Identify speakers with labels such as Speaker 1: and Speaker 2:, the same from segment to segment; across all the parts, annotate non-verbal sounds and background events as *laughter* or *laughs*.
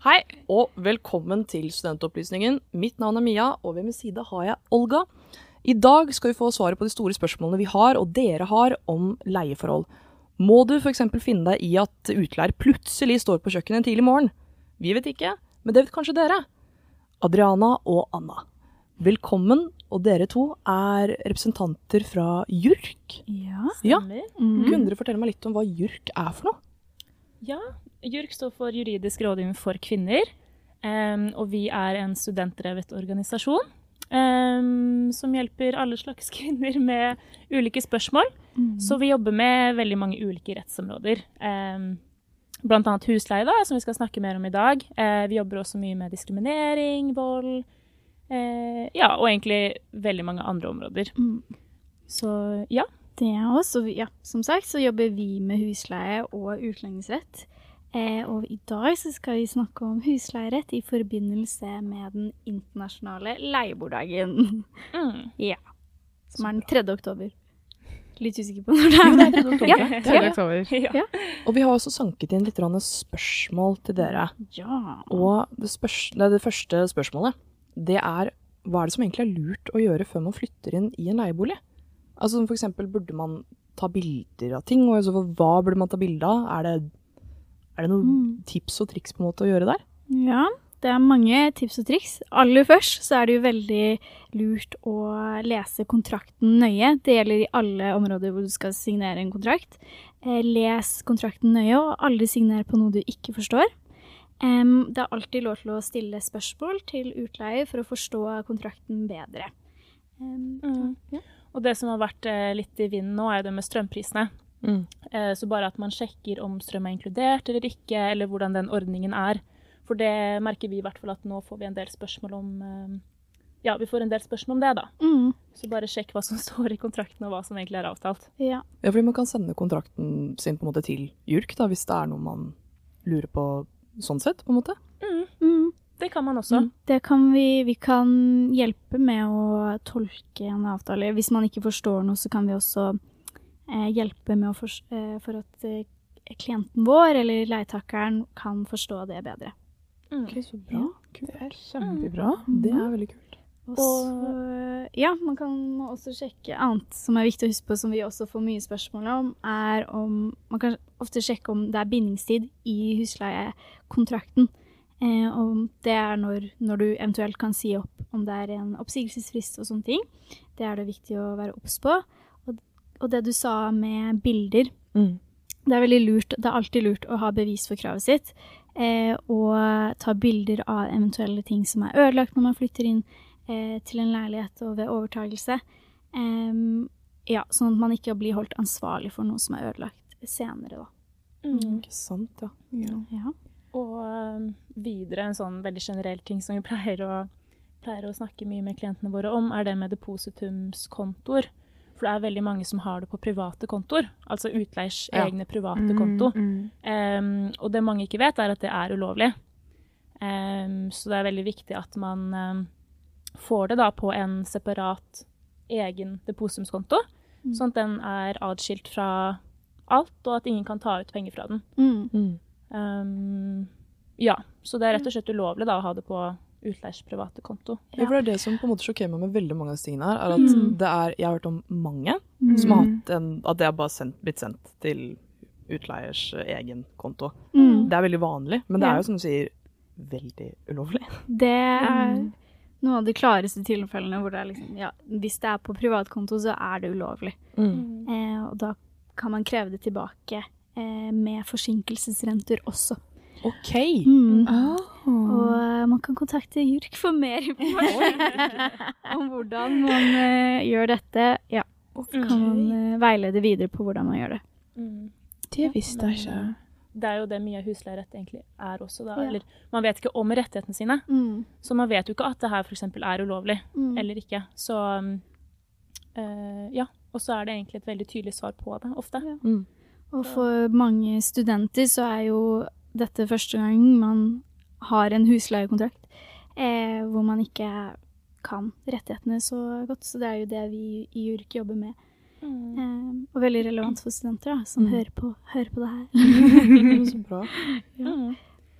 Speaker 1: Hei, og velkommen til Studentopplysningen. Mitt navn er Mia, og ved min side har jeg Olga. I dag skal vi få svaret på de store spørsmålene vi har, og dere har, om leieforhold. Må du f.eks. finne deg i at utleier plutselig står på kjøkkenet en tidlig morgen? Vi vet ikke, men det vet kanskje dere. Adriana og Anna. Velkommen, og dere to er representanter fra JURK.
Speaker 2: Ja.
Speaker 1: Ja.
Speaker 3: Stemmer.
Speaker 2: Mm.
Speaker 1: Kunne dere fortelle meg litt om hva JURK er for noe?
Speaker 3: Ja, JURK står for Juridisk rådgivning for kvinner. Um, og vi er en studentdrevet organisasjon um, som hjelper alle slags *laughs* kvinner med ulike spørsmål.
Speaker 2: Mm.
Speaker 3: Så vi jobber med veldig mange ulike rettsområder. Um, blant annet husleie, da, som vi skal snakke mer om i dag. Uh, vi jobber også mye med diskriminering, vold. uh, ja, og egentlig veldig mange andre områder.
Speaker 2: Mm.
Speaker 3: Så ja.
Speaker 2: Det er oss, og ja, som sagt så jobber vi med husleie og utlendingsrett. Eh, og i dag så skal vi snakke om husleierett i forbindelse med den internasjonale leieboerdagen.
Speaker 3: Mm. *laughs*
Speaker 2: ja. Som er den 3. oktober. Litt usikker på når det er. *laughs*
Speaker 1: Ja,
Speaker 2: Ja.
Speaker 1: det er 3. oktober.
Speaker 3: Ja. *laughs*
Speaker 2: Ja.
Speaker 1: Og vi har også sanket inn litt spørsmål til dere.
Speaker 2: ja.
Speaker 1: Og det, spørs, det, det første spørsmålet, det er hva er det som egentlig er lurt å gjøre før man flytter inn i en leiebolig? Altså som for eksempel, burde man ta bilder av ting, og i så fall hva burde man ta bilde av? Er det, er det noen
Speaker 2: Mm.
Speaker 1: tips og triks på en måte å gjøre der?
Speaker 2: Ja, det er mange tips og triks. Aller først så er det jo veldig lurt å lese kontrakten nøye. Det gjelder i alle områder hvor du skal signere en kontrakt. Eh, les kontrakten nøye, og aldri signere på noe du ikke forstår. Det er alltid lov til å stille spørsmål til utleier for å forstå kontrakten bedre.
Speaker 3: Mm.
Speaker 2: ja.
Speaker 3: Og det som har vært eh, litt i vinden nå, er jo det med strømprisene.
Speaker 1: Mm.
Speaker 3: Eh, så bare at man sjekker om strøm er inkludert eller ikke, eller hvordan den ordningen er. For det merker vi i hvert fall at nå får vi en del spørsmål om eh, Ja, vi får en del spørsmål om det, da.
Speaker 2: Mm,
Speaker 3: Så bare sjekk hva som *laughs* står i kontrakten, og hva som egentlig er avtalt.
Speaker 2: ja.
Speaker 1: Ja, fordi man kan sende kontrakten sin på en måte til JURK, da, hvis det er noe man lurer på sånn sett, på en måte.
Speaker 2: Mm.
Speaker 3: Det kan man også.
Speaker 1: Mm.
Speaker 2: Det kan vi, vi kan hjelpe med å tolke en avtale. Hvis man ikke forstår noe, så kan vi også hjelpe med å fors- eh, for at eh, klienten vår eller leietakeren kan forstå det bedre.
Speaker 3: Mm.
Speaker 1: Ok, så bra. Kult.
Speaker 2: er
Speaker 1: Kjempebra. Det er veldig kult.
Speaker 2: Og ja, man kan også sjekke annet som er viktig å huske på, som vi også får mye spørsmål om, er om Man kan ofte sjekke om det er bindingstid i husleiekontrakten. Eh, om det er når, når du eventuelt kan si opp om det er en oppsigelsesfrist og sånne ting. Det er det viktig å være obs på. Og, det du sa med bilder,
Speaker 1: Mm.
Speaker 2: det er veldig lurt, det er alltid lurt å ha bevis for kravet sitt. Eh, og ta bilder av eventuelle ting som er ødelagt når man flytter inn eh, til en leilighet og ved overtagelse. Eh, ja, sånn at man ikke blir holdt ansvarlig for noe som er ødelagt senere, da.
Speaker 3: Mm.
Speaker 1: Ikke sant, ja.
Speaker 2: Ja.
Speaker 3: Og eh, videre en sånn veldig generell ting som vi pleier å, pleier å snakke mye med klientene våre om, er det med depositumskontoer. For det er veldig mange som har det på private kontoer, altså utleiers
Speaker 1: Ja.
Speaker 3: egne private konto. Em, og det mange ikke vet, er at det er ulovlig. Um, så det er veldig viktig at man um, får det da på en separat egen depositumskonto,
Speaker 2: Mm.
Speaker 3: sånn at den er atskilt fra alt, og at ingen kan ta ut penger fra den.
Speaker 2: Mm.
Speaker 1: Mm.
Speaker 3: Um, ja, så det er rett og slett ulovlig da, å ha det på utleiers private konto.
Speaker 1: Ja, for det er det som på en måte sjokkerer meg med veldig mange av disse tingene her, er at
Speaker 2: Mm.
Speaker 1: det er, jeg har hørt om mange
Speaker 2: Mm.
Speaker 1: som har hatt en, at det har bare sendt, blitt sendt til utleiers egen konto.
Speaker 2: Mm.
Speaker 1: Det er veldig vanlig, men det
Speaker 2: Ja.
Speaker 1: er jo som du sier, veldig ulovlig.
Speaker 2: Det er
Speaker 3: Mm.
Speaker 2: noen av de klareste tilfellene hvor det er liksom Ja, hvis det er på privatkonto, så er det ulovlig.
Speaker 1: Mm.
Speaker 2: Eh, og da kan man kreve det tilbake eh, med forsinkelsesrenter også.
Speaker 1: Ok.
Speaker 2: Mm.
Speaker 1: Oh.
Speaker 2: Og eh, man kan kontakte JURK for mer *laughs* informasjon om hvordan man uh, gjør dette. Ja, og okay. kan man uh, veilede videre på hvordan man gjør det.
Speaker 3: Mm.
Speaker 4: Det visste jeg ikke.
Speaker 3: Det er jo det mye husleierett egentlig er også, da.
Speaker 2: Ja.
Speaker 3: Eller man vet ikke om rettighetene sine,
Speaker 2: Mm.
Speaker 3: så man vet jo ikke at det her f.eks. er ulovlig
Speaker 2: Mm.
Speaker 3: eller ikke. Så um, eh, ja. Og så er det egentlig et veldig tydelig svar på det, ofte.
Speaker 2: Ja.
Speaker 1: Mm.
Speaker 2: Og for mange studenter så er jo dette første gang man har en husleiekontrakt eh, hvor man ikke kan rettighetene så godt. Så det er jo det vi i JURK jobber med.
Speaker 3: Mm.
Speaker 2: Eh, og veldig relevant for studenter da, som
Speaker 1: Mm.
Speaker 2: hører, på, hører på det her. *laughs*
Speaker 1: Så bra. *laughs*
Speaker 3: Ja.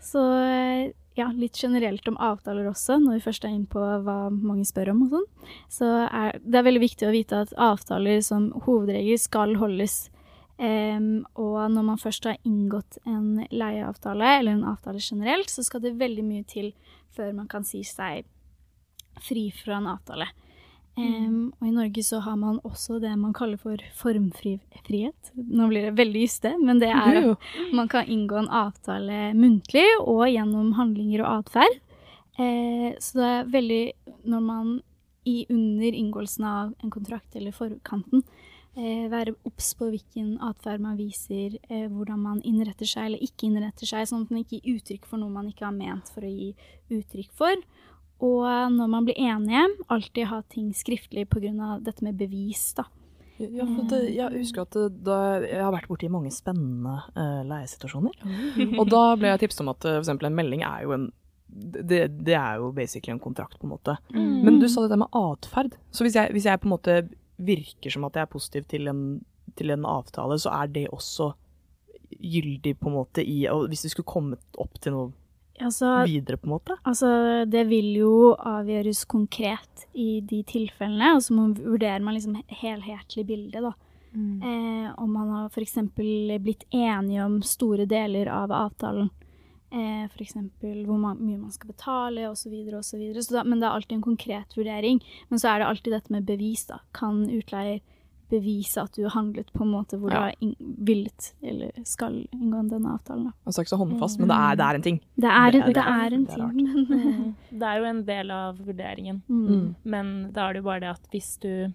Speaker 2: Så eh, ja, litt generelt om avtaler også, når vi først er inne på hva mange spør om og sånn. Så er det er veldig viktig å vite at avtaler som hovedregel skal holdes. Em, og når man først har inngått en leieavtale, eller en avtale generelt, så skal det veldig mye til før man kan si seg fri fra en avtale. Em, og i Norge så har man også det man kaller for formfrihet. Nå blir det veldig juste, men det er at man kan inngå en avtale muntlig og gjennom handlinger og atferd. Uh, så det er veldig Når man i under inngåelsen av en kontrakt eller forkanten være obs på hvilken atferd man viser, eh, hvordan man innretter seg eller ikke innretter seg, sånn at man ikke gir uttrykk for noe man ikke har ment for å gi uttrykk for. Og når man blir enige, alltid ha ting skriftlig pga. dette med bevis, da.
Speaker 1: Ja, for det, jeg husker at det, da, jeg har vært borti mange spennende uh, leiesituasjoner. Og da ble jeg tipset om at eh, eksempel en melding er jo en det, det er jo basically en kontrakt, på en måte.
Speaker 3: Mm.
Speaker 1: Men du sa det der med atferd. Så hvis jeg, hvis jeg på en måte virker som at jeg er positiv til en, til en avtale, så er det også gyldig på en måte i hvis det skulle kommet opp til noe
Speaker 2: Altså,
Speaker 1: videre, på en måte?
Speaker 2: Altså, det vil jo avgjøres konkret i de tilfellene, og så må- vurderer man liksom helhetlig bilde, da. Eh, om man har f.eks. blitt enige om store deler av avtalen. Eh, f.eks. hvor mye man skal betale, osv., osv. Men det er alltid en konkret vurdering. Men så er det alltid dette med bevis, da. Kan utleier bevise at du har handlet på en måte hvor du har villet eller skal inngå denne avtalen, da.
Speaker 1: Altså ikke så håndfast, men det er, det er en ting.
Speaker 2: Det er,
Speaker 1: Det er-
Speaker 2: det er en
Speaker 1: det er
Speaker 2: ting, men
Speaker 3: Mm. Det er jo en del av vurderingen.
Speaker 2: mm.
Speaker 1: Mm.
Speaker 3: Men da er det jo bare det at hvis du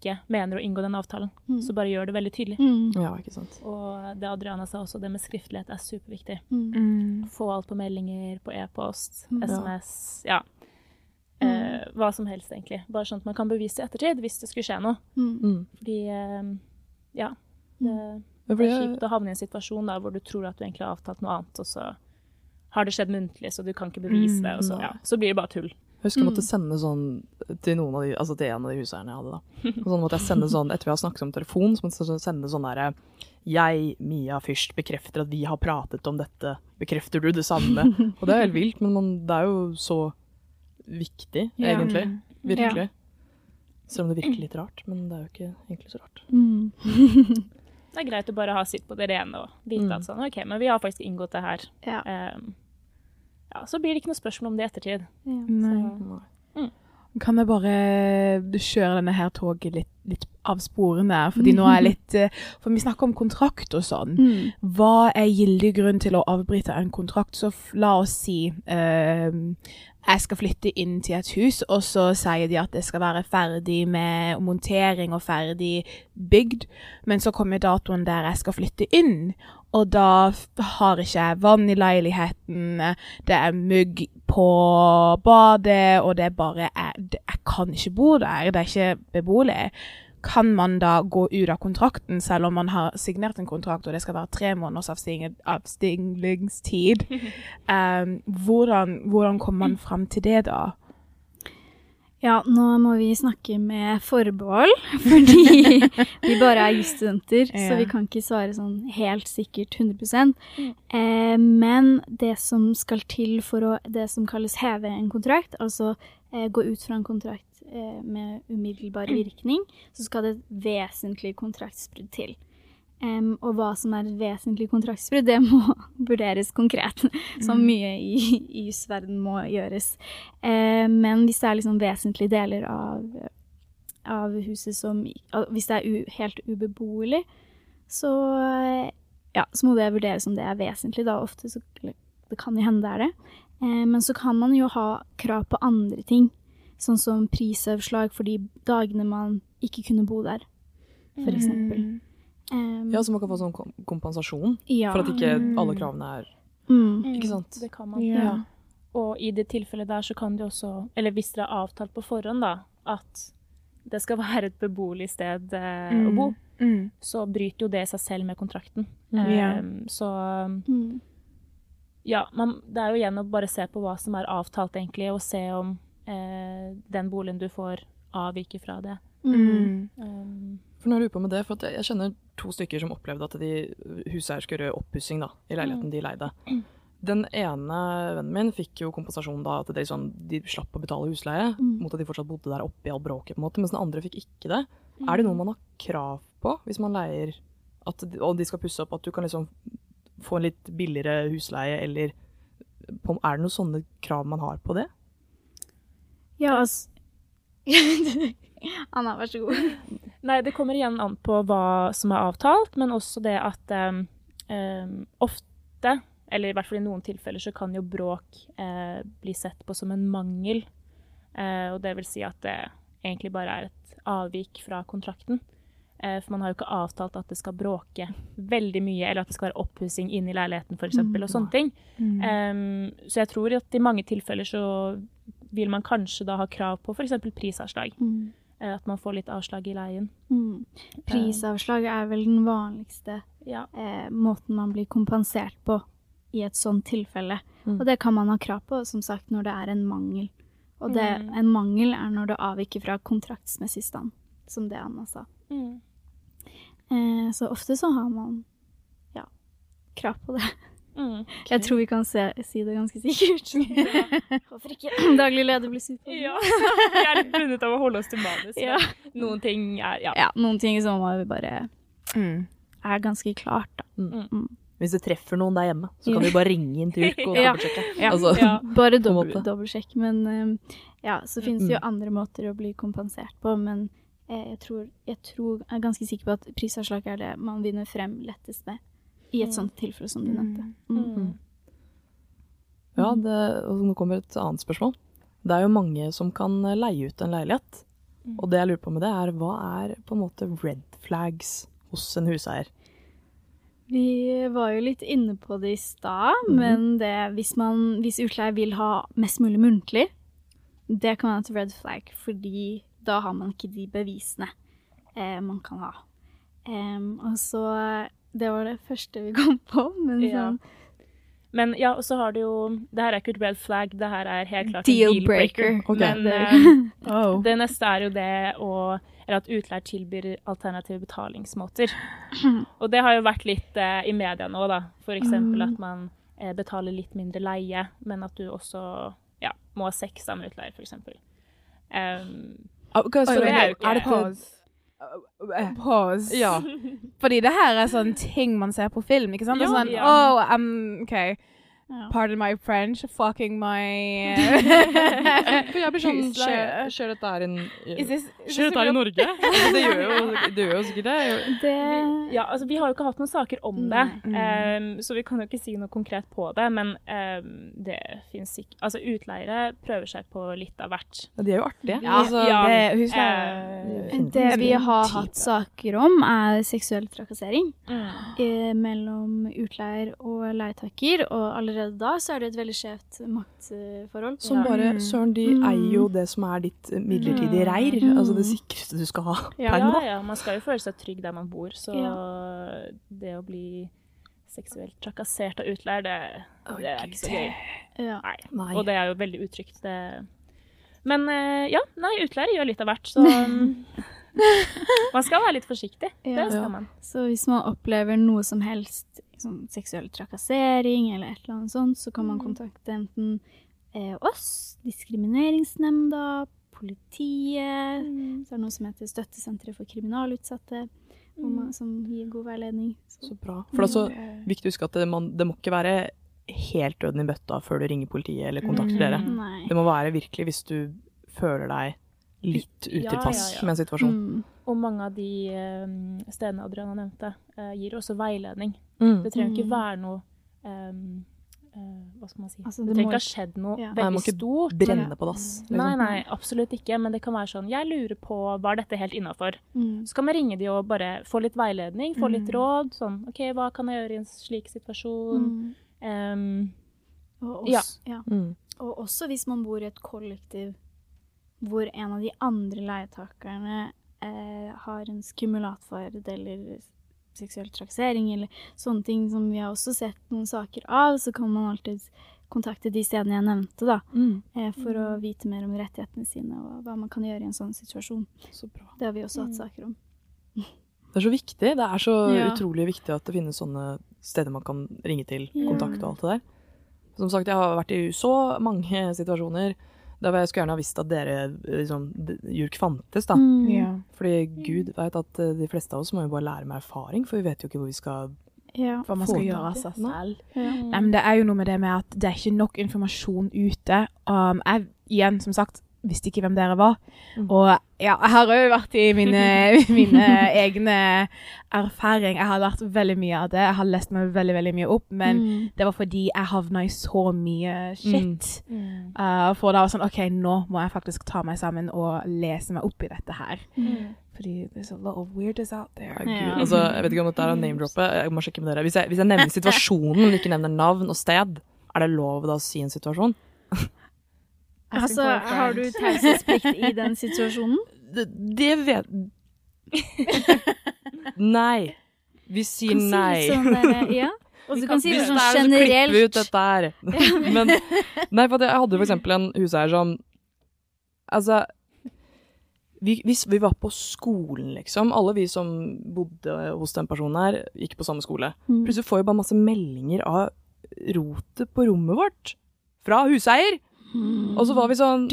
Speaker 3: ikke mener å inngå den avtalen,
Speaker 2: Mm.
Speaker 3: så bare gjør det veldig tydelig.
Speaker 2: Mm.
Speaker 1: Ja, ikke sant.
Speaker 3: Og det Adriana sa også, det med skriftlighet er superviktig.
Speaker 2: Mm.
Speaker 3: Få alt på meldinger, på e-post,
Speaker 2: Mm.
Speaker 3: SMS, ja. Eh, hva som helst, egentlig. Bare sånn at man kan bevise i ettertid hvis det skulle skje noe.
Speaker 2: Mm.
Speaker 1: Mm.
Speaker 3: Fordi, eh, ja Det, det er kjipt å havne i en situasjon da, hvor du tror at du egentlig har avtalt noe annet, og så har det skjedd muntlig, så du kan ikke bevise det, og så, ja, så blir det bare tull.
Speaker 1: Jeg husker jeg
Speaker 2: Mm.
Speaker 1: måtte sende sånn til noen av de, altså til en av de huseierne jeg hadde da. Og sånn måtte jeg sende sånn, etter vi har snakket om telefon, så måtte jeg sende sånn derre Jeg, Mia Fyrst, bekrefter at vi har pratet om dette. Bekrefter du det samme? *laughs* Og det er helt vilt, men man, det er jo så viktig,
Speaker 2: Ja.
Speaker 1: egentlig. Virkelig. Selv om det virker litt rart, men det er jo ikke egentlig så rart.
Speaker 2: Mm. *laughs*
Speaker 3: Det er greit å bare ha sitt på det rene og vite
Speaker 1: Mm.
Speaker 3: at sånn, ok, men vi har faktisk inngått det her.
Speaker 2: Ja.
Speaker 3: Um, ja, så blir det ikke noe spørsmål om det i ettertid.
Speaker 2: ja.
Speaker 4: Nei.
Speaker 1: mm.
Speaker 4: Kan jeg bare kjøre denne her toget litt, litt av sporene? Fordi nå er jeg *laughs* litt eh, For vi snakker om kontrakt og sånn.
Speaker 2: Mm.
Speaker 4: Hva er gyldig grunn til å avbryte en kontrakt? Så la oss si eh, jeg skal flytte inn til et hus, og så sier de at det skal være ferdig med montering og ferdig bygd, men så kommer datoen der jeg skal flytte inn, og da har ikke jeg vann i leiligheten, det er mugg på badet, og det er bare jeg, jeg kan ikke bo der, det er ikke beboelig. Kan man da gå ut av kontrakten, selv om man har signert en kontrakt, og det skal være tre måneders avsting- avstillingstid? *laughs* Um, hvordan, hvordan kommer man fram til det, da?
Speaker 2: Ja, nå må vi snakke med forbehold, *laughs* fordi vi bare er jusstudenter, så vi kan ikke svare sånn helt sikkert 100 eh, Men det som skal til for å det som kalles heve en kontrakt, altså eh, gå ut fra en kontrakt eh, med umiddelbar virkning, så skal det et vesentlig kontraktsbrudd til. Em, og hva som er et vesentlig kontraktsbrudd, det må *laughs* vurderes konkret. Som mye i, i jusverden må gjøres. Eh, men hvis det er liksom vesentlige deler av, av huset som Hvis det er u, helt ubeboelig, så, ja, så må det vurderes om det er vesentlig. Da ofte så Det kan jo hende det er det. Eh, men så kan man jo ha krav på andre ting. Sånn som prisavslag for de dagene man ikke kunne bo der, for eksempel. Em,
Speaker 1: Ja, så man kan få sånn kompensasjon
Speaker 2: ja.
Speaker 1: for at ikke alle kravene er
Speaker 2: mm.
Speaker 1: Ikke sant?
Speaker 3: Det kan man.
Speaker 4: Ja.
Speaker 3: Og i det tilfellet der så kan det også, eller hvis dere har avtalt på forhånd da, at det skal *laughs* være et beboelig sted eh, å bo,
Speaker 4: Mm.
Speaker 3: så bryter jo det seg selv med kontrakten.
Speaker 1: Mm.
Speaker 3: Um, så
Speaker 2: Mm.
Speaker 3: ja, man, det er jo igjen å bare se på hva som er avtalt egentlig, og se om eh, den boligen du får avviker fra det.
Speaker 2: Mm.
Speaker 3: Um,
Speaker 1: For nå lurer jeg på med det, for at jeg, kjenner to stykker som opplevde at de huseier skulle gjøre oppussing i leiligheten de leide. Den ene vennen min fikk jo kompensasjon da at de, sånn, de slapp å betale husleie,
Speaker 2: Mm.
Speaker 1: mot at de fortsatt bodde der oppe i all bråket, på en måte, mens den andre fikk ikke det. Er det noe man har krav på hvis man leier, at, de- og de skal pusse opp, at du kan liksom få en litt billigere husleie, eller på, er det noen sånne krav man har på det?
Speaker 2: Ja, altså *laughs* Anna, vær så god.
Speaker 3: Nei, det kommer igjen an på hva som er avtalt, men også det at um, ofte, eller i hvert fall i noen tilfeller, så kan jo bråk uh, bli sett på som en mangel. Uh, og det vil si at det egentlig bare er et avvik fra kontrakten. Eh, for man har jo ikke avtalt at det skal bråke veldig mye, eller at det skal være oppussing inne i leiligheten f.eks.,
Speaker 2: Mm.
Speaker 3: og sånne ting. Um, så jeg tror at i mange tilfeller så vil man kanskje da ha krav på f.eks. prisavslag.
Speaker 2: Mm.
Speaker 3: At man får litt avslag i leien.
Speaker 2: Mm. Prisavslag er vel den vanligste
Speaker 3: Ja.
Speaker 2: eh, måten man blir kompensert på i et sånt tilfelle.
Speaker 1: Mm.
Speaker 2: Og det kan man ha krav på, som sagt, når det er en mangel. Og det,
Speaker 3: Mm.
Speaker 2: en mangel er når det avviker fra kontraktsmessig stand, som det Anna sa.
Speaker 3: Mm.
Speaker 2: Eh, så ofte så har man ja, krav på det.
Speaker 3: Mm.
Speaker 2: Jeg tror vi kan se, si det ganske sikkert. Håper ikke *laughs* daglig leder blir sur.
Speaker 3: Ja. *laughs* Vi er litt bundet av å holde oss til manus.
Speaker 2: Ja.
Speaker 3: Noen ting er Ja.
Speaker 2: Ja, noen ting som må vi bare
Speaker 4: Mm.
Speaker 2: er ganske klart, da.
Speaker 1: Hvis du treffer noen der hjemme, så kan du bare ringe inn til *laughs* Urk og dobbeltsjekke.
Speaker 2: Ja.
Speaker 1: Altså,
Speaker 3: Ja.
Speaker 2: Bare dobbeltsjekk. Men eh, ja, så finnes det jo
Speaker 1: Mm.
Speaker 2: andre måter å bli kompensert på. Men eh, jeg, tror, jeg tror, jeg er ganske sikker på at prisavslag er det man vinner frem lettest med. I et
Speaker 3: Mm.
Speaker 2: sånt tilfelle som du nevnte. Mm.
Speaker 3: Mm.
Speaker 1: Ja, det, og nå kommer et annet spørsmål. Det er jo mange som kan leie ut en leilighet.
Speaker 3: Mm.
Speaker 1: Og det jeg lurer på med det, er hva er på en måte red flags hos en huseier?
Speaker 2: Vi var jo litt inne på det i stad,
Speaker 1: mm.
Speaker 2: men det, hvis, man, hvis utleier vil ha mest mulig muntlig, det kan være et red flag, fordi da har man ikke de bevisene eh, man kan ha. Um, og så Det var det første vi kom på, men
Speaker 3: Ja.
Speaker 2: sånn
Speaker 3: Men ja, og så har du jo Det her er ikke et red flag, det her er helt klart
Speaker 2: Deal
Speaker 3: en deal-breaker.
Speaker 1: Okay.
Speaker 3: Men
Speaker 2: Det-
Speaker 3: eh, *laughs*
Speaker 4: Oh.
Speaker 3: det neste er jo det å Eller at utleier tilbyr alternative betalingsmåter. *laughs* Og det har jo vært litt uh, i media nå, da. For eksempel
Speaker 2: Mm.
Speaker 3: at man uh, betaler litt mindre leie, men at du også ja, må ha sex da med utleier, for eksempel. Um,
Speaker 1: Ah, ok, så
Speaker 3: Oi, det er jo ikke-
Speaker 1: er
Speaker 4: Pause.
Speaker 1: Ja.
Speaker 4: Fordi det her er sånn ting man ser på film, ikke sant?
Speaker 3: Ja.
Speaker 4: sånn,
Speaker 3: Ja.
Speaker 4: oh, um, ok,
Speaker 2: ja.
Speaker 4: pardon my French, fucking my... *laughs*
Speaker 1: For jeg blir sånn. Skjer, skjer dette her
Speaker 4: Is
Speaker 1: Skjer dette her i? Norge? *laughs* Det gjør jo, det gjør jo sikkert det.
Speaker 2: Det
Speaker 3: Ja, altså Vi har jo ikke hatt noen saker om det,
Speaker 4: mm.
Speaker 3: um, så vi kan jo ikke si noe konkret på det. Men um, det finnes ikke Altså, utleiere prøver seg på litt av hvert.
Speaker 1: De er jo artige.
Speaker 4: Ja,
Speaker 1: altså,
Speaker 3: ja.
Speaker 4: det,
Speaker 3: Eh,
Speaker 4: uh,
Speaker 2: Det vi har
Speaker 4: Type.
Speaker 2: hatt saker om, er seksuell trakassering
Speaker 3: Mm.
Speaker 2: eh, mellom utleier og leietaker. Og allerede da så er det et veldig skjevt maktforhold.
Speaker 1: Som
Speaker 3: Ja.
Speaker 1: bare
Speaker 4: Mm.
Speaker 1: Søren, de
Speaker 2: Mm.
Speaker 1: eier jo det som er ditt midlertidige
Speaker 3: Mm.
Speaker 1: reir.
Speaker 2: Mm.
Speaker 1: Altså det sikreste du skal ha
Speaker 2: Ja.
Speaker 1: per
Speaker 3: Ja,
Speaker 1: nå.
Speaker 3: ja, man skal jo føle seg trygg der man bor, så det å bli seksuelt trakassert av utleier, det, det er ikke så gøy.
Speaker 2: Ja.
Speaker 3: Nei.
Speaker 1: Nei.
Speaker 3: Og det er jo veldig utrygt. Det. Men eh, ja, nei, utleier gjør litt av hvert, så *laughs* man skal være litt forsiktig.
Speaker 2: Ja.
Speaker 3: Det skal man.
Speaker 2: Så hvis man opplever noe som helst, sånn seksuell trakassering eller et eller annet sånt, så kan man
Speaker 3: Mm.
Speaker 2: kontakte enten eh, oss, Diskrimineringsnemnda, politiet Så er det noe som heter Støttesenteret for kriminalutsatte,
Speaker 3: Mm.
Speaker 2: man, som gir god veiledning. Så,
Speaker 1: Så bra. For det er så viktig å huske at det, man, det må ikke være helt døden i bøtta før du ringer politiet eller kontakter
Speaker 3: Mm.
Speaker 1: dere.
Speaker 2: nei.
Speaker 1: Det må være virkelig hvis du føler deg litt utilpass
Speaker 3: ja, ja.
Speaker 1: med en situasjon.
Speaker 2: Mm.
Speaker 3: Og mange av de eh, stedene Adriana nevnte, eh, gir også veiledning.
Speaker 1: Mm.
Speaker 3: Det trenger ikke
Speaker 2: Mm.
Speaker 3: være noe um, Hva skal man si?
Speaker 2: Altså,
Speaker 3: det,
Speaker 2: det
Speaker 3: trenger ikke ha skjedd noe
Speaker 2: Ja.
Speaker 1: Nei, må
Speaker 3: veldig
Speaker 1: ikke
Speaker 3: stort.
Speaker 1: Brenne på dass. Liksom.
Speaker 3: Nei, nei, absolutt ikke. Men det kan være sånn Jeg lurer på Var dette helt innafor?
Speaker 2: Mm.
Speaker 3: Så kan vi ringe de og bare få litt veiledning, få litt
Speaker 4: Mm.
Speaker 3: råd. Sånn OK, hva kan jeg gjøre i en slik situasjon?
Speaker 2: Mm.
Speaker 3: Ehm,
Speaker 2: Og,
Speaker 3: Ja.
Speaker 2: også, ja.
Speaker 1: Mm.
Speaker 2: og også hvis man bor i et kollektiv hvor en av de andre leietakerne eh, har en skumulatferd eller seksuell trakassering eller sånne ting som vi har også sett noen saker av, så kan man alltid kontakte de stedene jeg nevnte, da,
Speaker 1: Mm.
Speaker 2: eh, for å vite mer om rettighetene sine og hva man kan gjøre i en sånn situasjon.
Speaker 1: Så bra.
Speaker 2: Det har vi også hatt
Speaker 3: Mm.
Speaker 2: saker om.
Speaker 1: Det er så viktig. Det er så
Speaker 2: Ja.
Speaker 1: utrolig viktig at det finnes sånne steder man kan ringe til, kontakte og alt det der. Som sagt, jeg har vært i så mange situasjoner der skulle jeg skulle gjerne ha visst at dere eh, liksom, JURK fantes, da.
Speaker 2: Mm.
Speaker 4: Yeah.
Speaker 1: Fordi Gud vet at eh, de fleste av oss må jo bare lære med erfaring, for vi vet jo ikke hvor vi skal
Speaker 2: Ja.
Speaker 4: Hva man skal gjøre av seg selv.
Speaker 2: Ja.
Speaker 4: Nei, men det er jo noe med det med at det er ikke nok informasjon ute. Um, jeg, igjen, som sagt, visste ikke hvem dere var.
Speaker 1: Mm.
Speaker 4: Og ja, jeg har òg vært i mine, *laughs* mine egne erfaringer. Jeg har lært veldig mye av det. Jeg har lest meg veldig, veldig mye opp. Men
Speaker 2: Mm.
Speaker 4: det var fordi jeg havna i så mye shit.
Speaker 3: Mm.
Speaker 4: Uh, for da var det sånn OK, nå må jeg faktisk ta meg sammen og lese meg opp i dette her.
Speaker 3: Mm.
Speaker 4: Fordi there's a lot of weirdness out there.
Speaker 1: Ja, Gud.
Speaker 2: Ja.
Speaker 1: Altså, jeg vet ikke om dette er å name-droppe, jeg må sjekke med dere. Hvis jeg, hvis jeg nevner *laughs* situasjonen, men ikke nevner navn og sted, er det lov da å si en situasjon?
Speaker 2: Altså, har du taushetsplikt i den situasjonen? *laughs*
Speaker 1: Det, det vet Nei. Vi sier
Speaker 2: Kan si
Speaker 1: nei.
Speaker 2: Sånn ja. *laughs* Og du kan si det
Speaker 1: Hvis
Speaker 2: sånn
Speaker 1: det er, så klipper vi ut dette her. *laughs* Men Nei, for jeg hadde for eksempel en huseier som Altså vi, hvis vi var på skolen, liksom, alle vi som bodde hos den personen her, gikk på samme skole,
Speaker 2: Mm.
Speaker 1: plutselig får vi bare masse meldinger av rotet på rommet vårt. Fra huseier!
Speaker 2: Mm.
Speaker 1: Og så var vi sånn.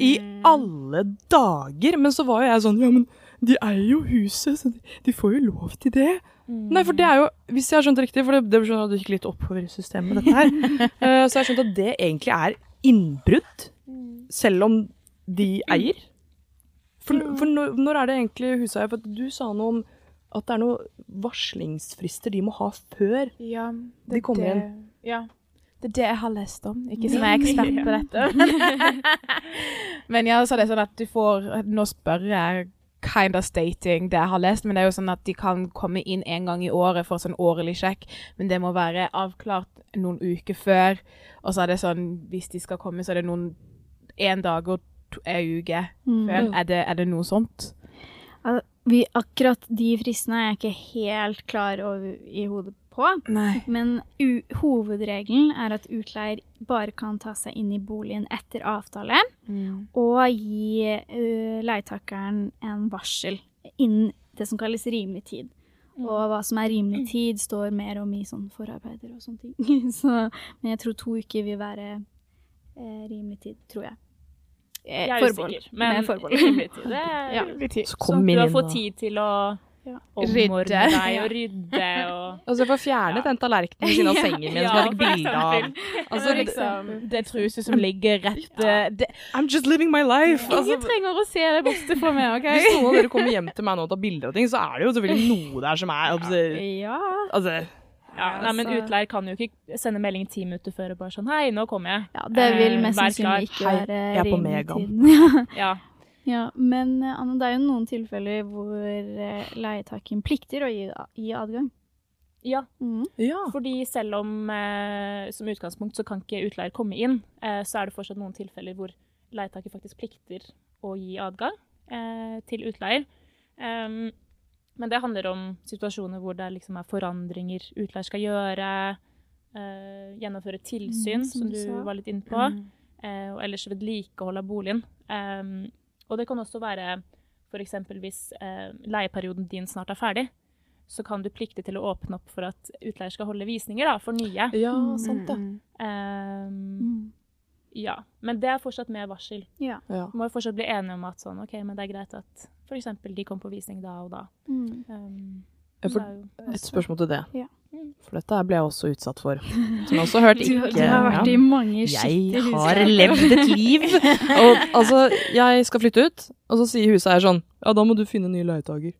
Speaker 1: I alle dager! Men så var jo jeg sånn Ja, men de eier jo huset, så de, de får jo lov til det. Nei, for det er jo Hvis jeg har skjønt det riktig, for det, det skjønner at det gikk litt oppover i systemet, dette her, uh, *laughs* så har skjønt at det egentlig er innbrudd, selv om de eier. For, for når, når er det egentlig huseier? For du sa noe om at det er noen varslingsfrister de må ha før.
Speaker 4: Ja,
Speaker 1: De kommer
Speaker 4: det,
Speaker 1: inn.
Speaker 4: Ja. Det er det jeg har lest om. Ikke som jeg er ekspert på dette. *laughs* men ja, så er det sånn at du får Nå spør jeg kind of stating det jeg har lest, men det er jo sånn at de kan komme inn en gang i året for sånn årlig sjekk, men det må være avklart noen uker før. Og så er det sånn hvis de skal komme, så er det noen én dag og en ei uke
Speaker 2: Mm.
Speaker 4: før. Er det, er det noe sånt?
Speaker 2: Vi, akkurat de fristene er jeg ikke helt klar over i hodet på.
Speaker 4: Nei.
Speaker 2: Men u hovedregelen er at utleier bare kan ta seg inn i boligen etter avtale,
Speaker 4: Mm.
Speaker 2: og gi uh, leietakeren en varsel innen det som kalles rimelig tid. Og hva som er rimelig tid, står mer om i sånn forarbeider og sånne ting. *laughs* Så, men jeg tror to uker vil være eh, rimelig tid, tror jeg. Eh,
Speaker 3: Jeg er
Speaker 2: forbehold.
Speaker 3: usikker, men rimelig tid. Det er *laughs*
Speaker 2: Ja.
Speaker 1: Så
Speaker 3: Så
Speaker 1: kom
Speaker 3: du
Speaker 1: inn
Speaker 3: har fått tid til å
Speaker 2: Ja.
Speaker 3: omordne
Speaker 4: Rydde.
Speaker 3: deg og rydde og *laughs*
Speaker 1: Altså, så få fjernet den tallerkenen ved siden av *laughs* sengen min som jeg fikk bilde av. Altså,
Speaker 3: For
Speaker 1: det- *laughs*
Speaker 4: truset som ligger rett
Speaker 3: Ja.
Speaker 4: det,
Speaker 1: I'm just living my life!
Speaker 4: Ingen
Speaker 1: Altså,
Speaker 4: trenger å se det borte fra meg, OK?
Speaker 1: Hvis noen av dere kommer hjem til meg nå og tar bilder av ting, så er det jo selvfølgelig noe der som er altså,
Speaker 2: Ja.
Speaker 1: altså,
Speaker 3: Ja, nei, men
Speaker 2: altså-
Speaker 3: utleier kan jo ikke sende melding ti minutter før og bare sånn Hei, nå kommer jeg.
Speaker 2: ja, det vil
Speaker 3: Eh,
Speaker 2: mest sannsynlig ikke være
Speaker 1: jeg er på
Speaker 2: rimelig
Speaker 1: Megam.
Speaker 3: Ja.
Speaker 2: Ja, men eh, Anne, det er jo noen tilfeller hvor eh, leietakeren plikter å gi, gi adgang.
Speaker 3: ja.
Speaker 2: Mm.
Speaker 1: Ja.
Speaker 3: Fordi selv om eh, som utgangspunkt så kan ikke utleier komme inn, eh, så er det fortsatt noen tilfeller hvor leietaker faktisk plikter å gi adgang eh, til utleier. Um, men det handler om situasjoner hvor det liksom er forandringer utleier skal gjøre, eh, gjennomføre tilsyn,
Speaker 2: Mm, som
Speaker 3: som
Speaker 2: du
Speaker 3: var litt inne på, eh, og ellers vedlikehold av boligen. Em, og det kan også være f.eks. hvis eh, leieperioden din snart er ferdig, så kan du plikte til å åpne opp for at utleier skal holde visninger da, for nye.
Speaker 1: ja, sant det.
Speaker 3: Um,
Speaker 2: Mm.
Speaker 3: ja, men det er fortsatt med varsel.
Speaker 2: Ja.
Speaker 1: Ja.
Speaker 3: Må jo fortsatt bli enige om at sånn, ok, men det er greit at f.eks. de kom på visning da og da.
Speaker 2: Mm.
Speaker 3: Um,
Speaker 1: Ja, for-
Speaker 3: er jo-
Speaker 1: Et spørsmål til det.
Speaker 2: Ja.
Speaker 1: For dette ble jeg også utsatt for. *laughs* Som jeg også har hørt
Speaker 2: Du,
Speaker 1: ikke
Speaker 2: du har vært
Speaker 1: ja.
Speaker 2: i mange
Speaker 1: Jeg har levd et liv! Og altså, jeg skal flytte ut, og så sier huseier sånn Ja, da må du finne ny leietager.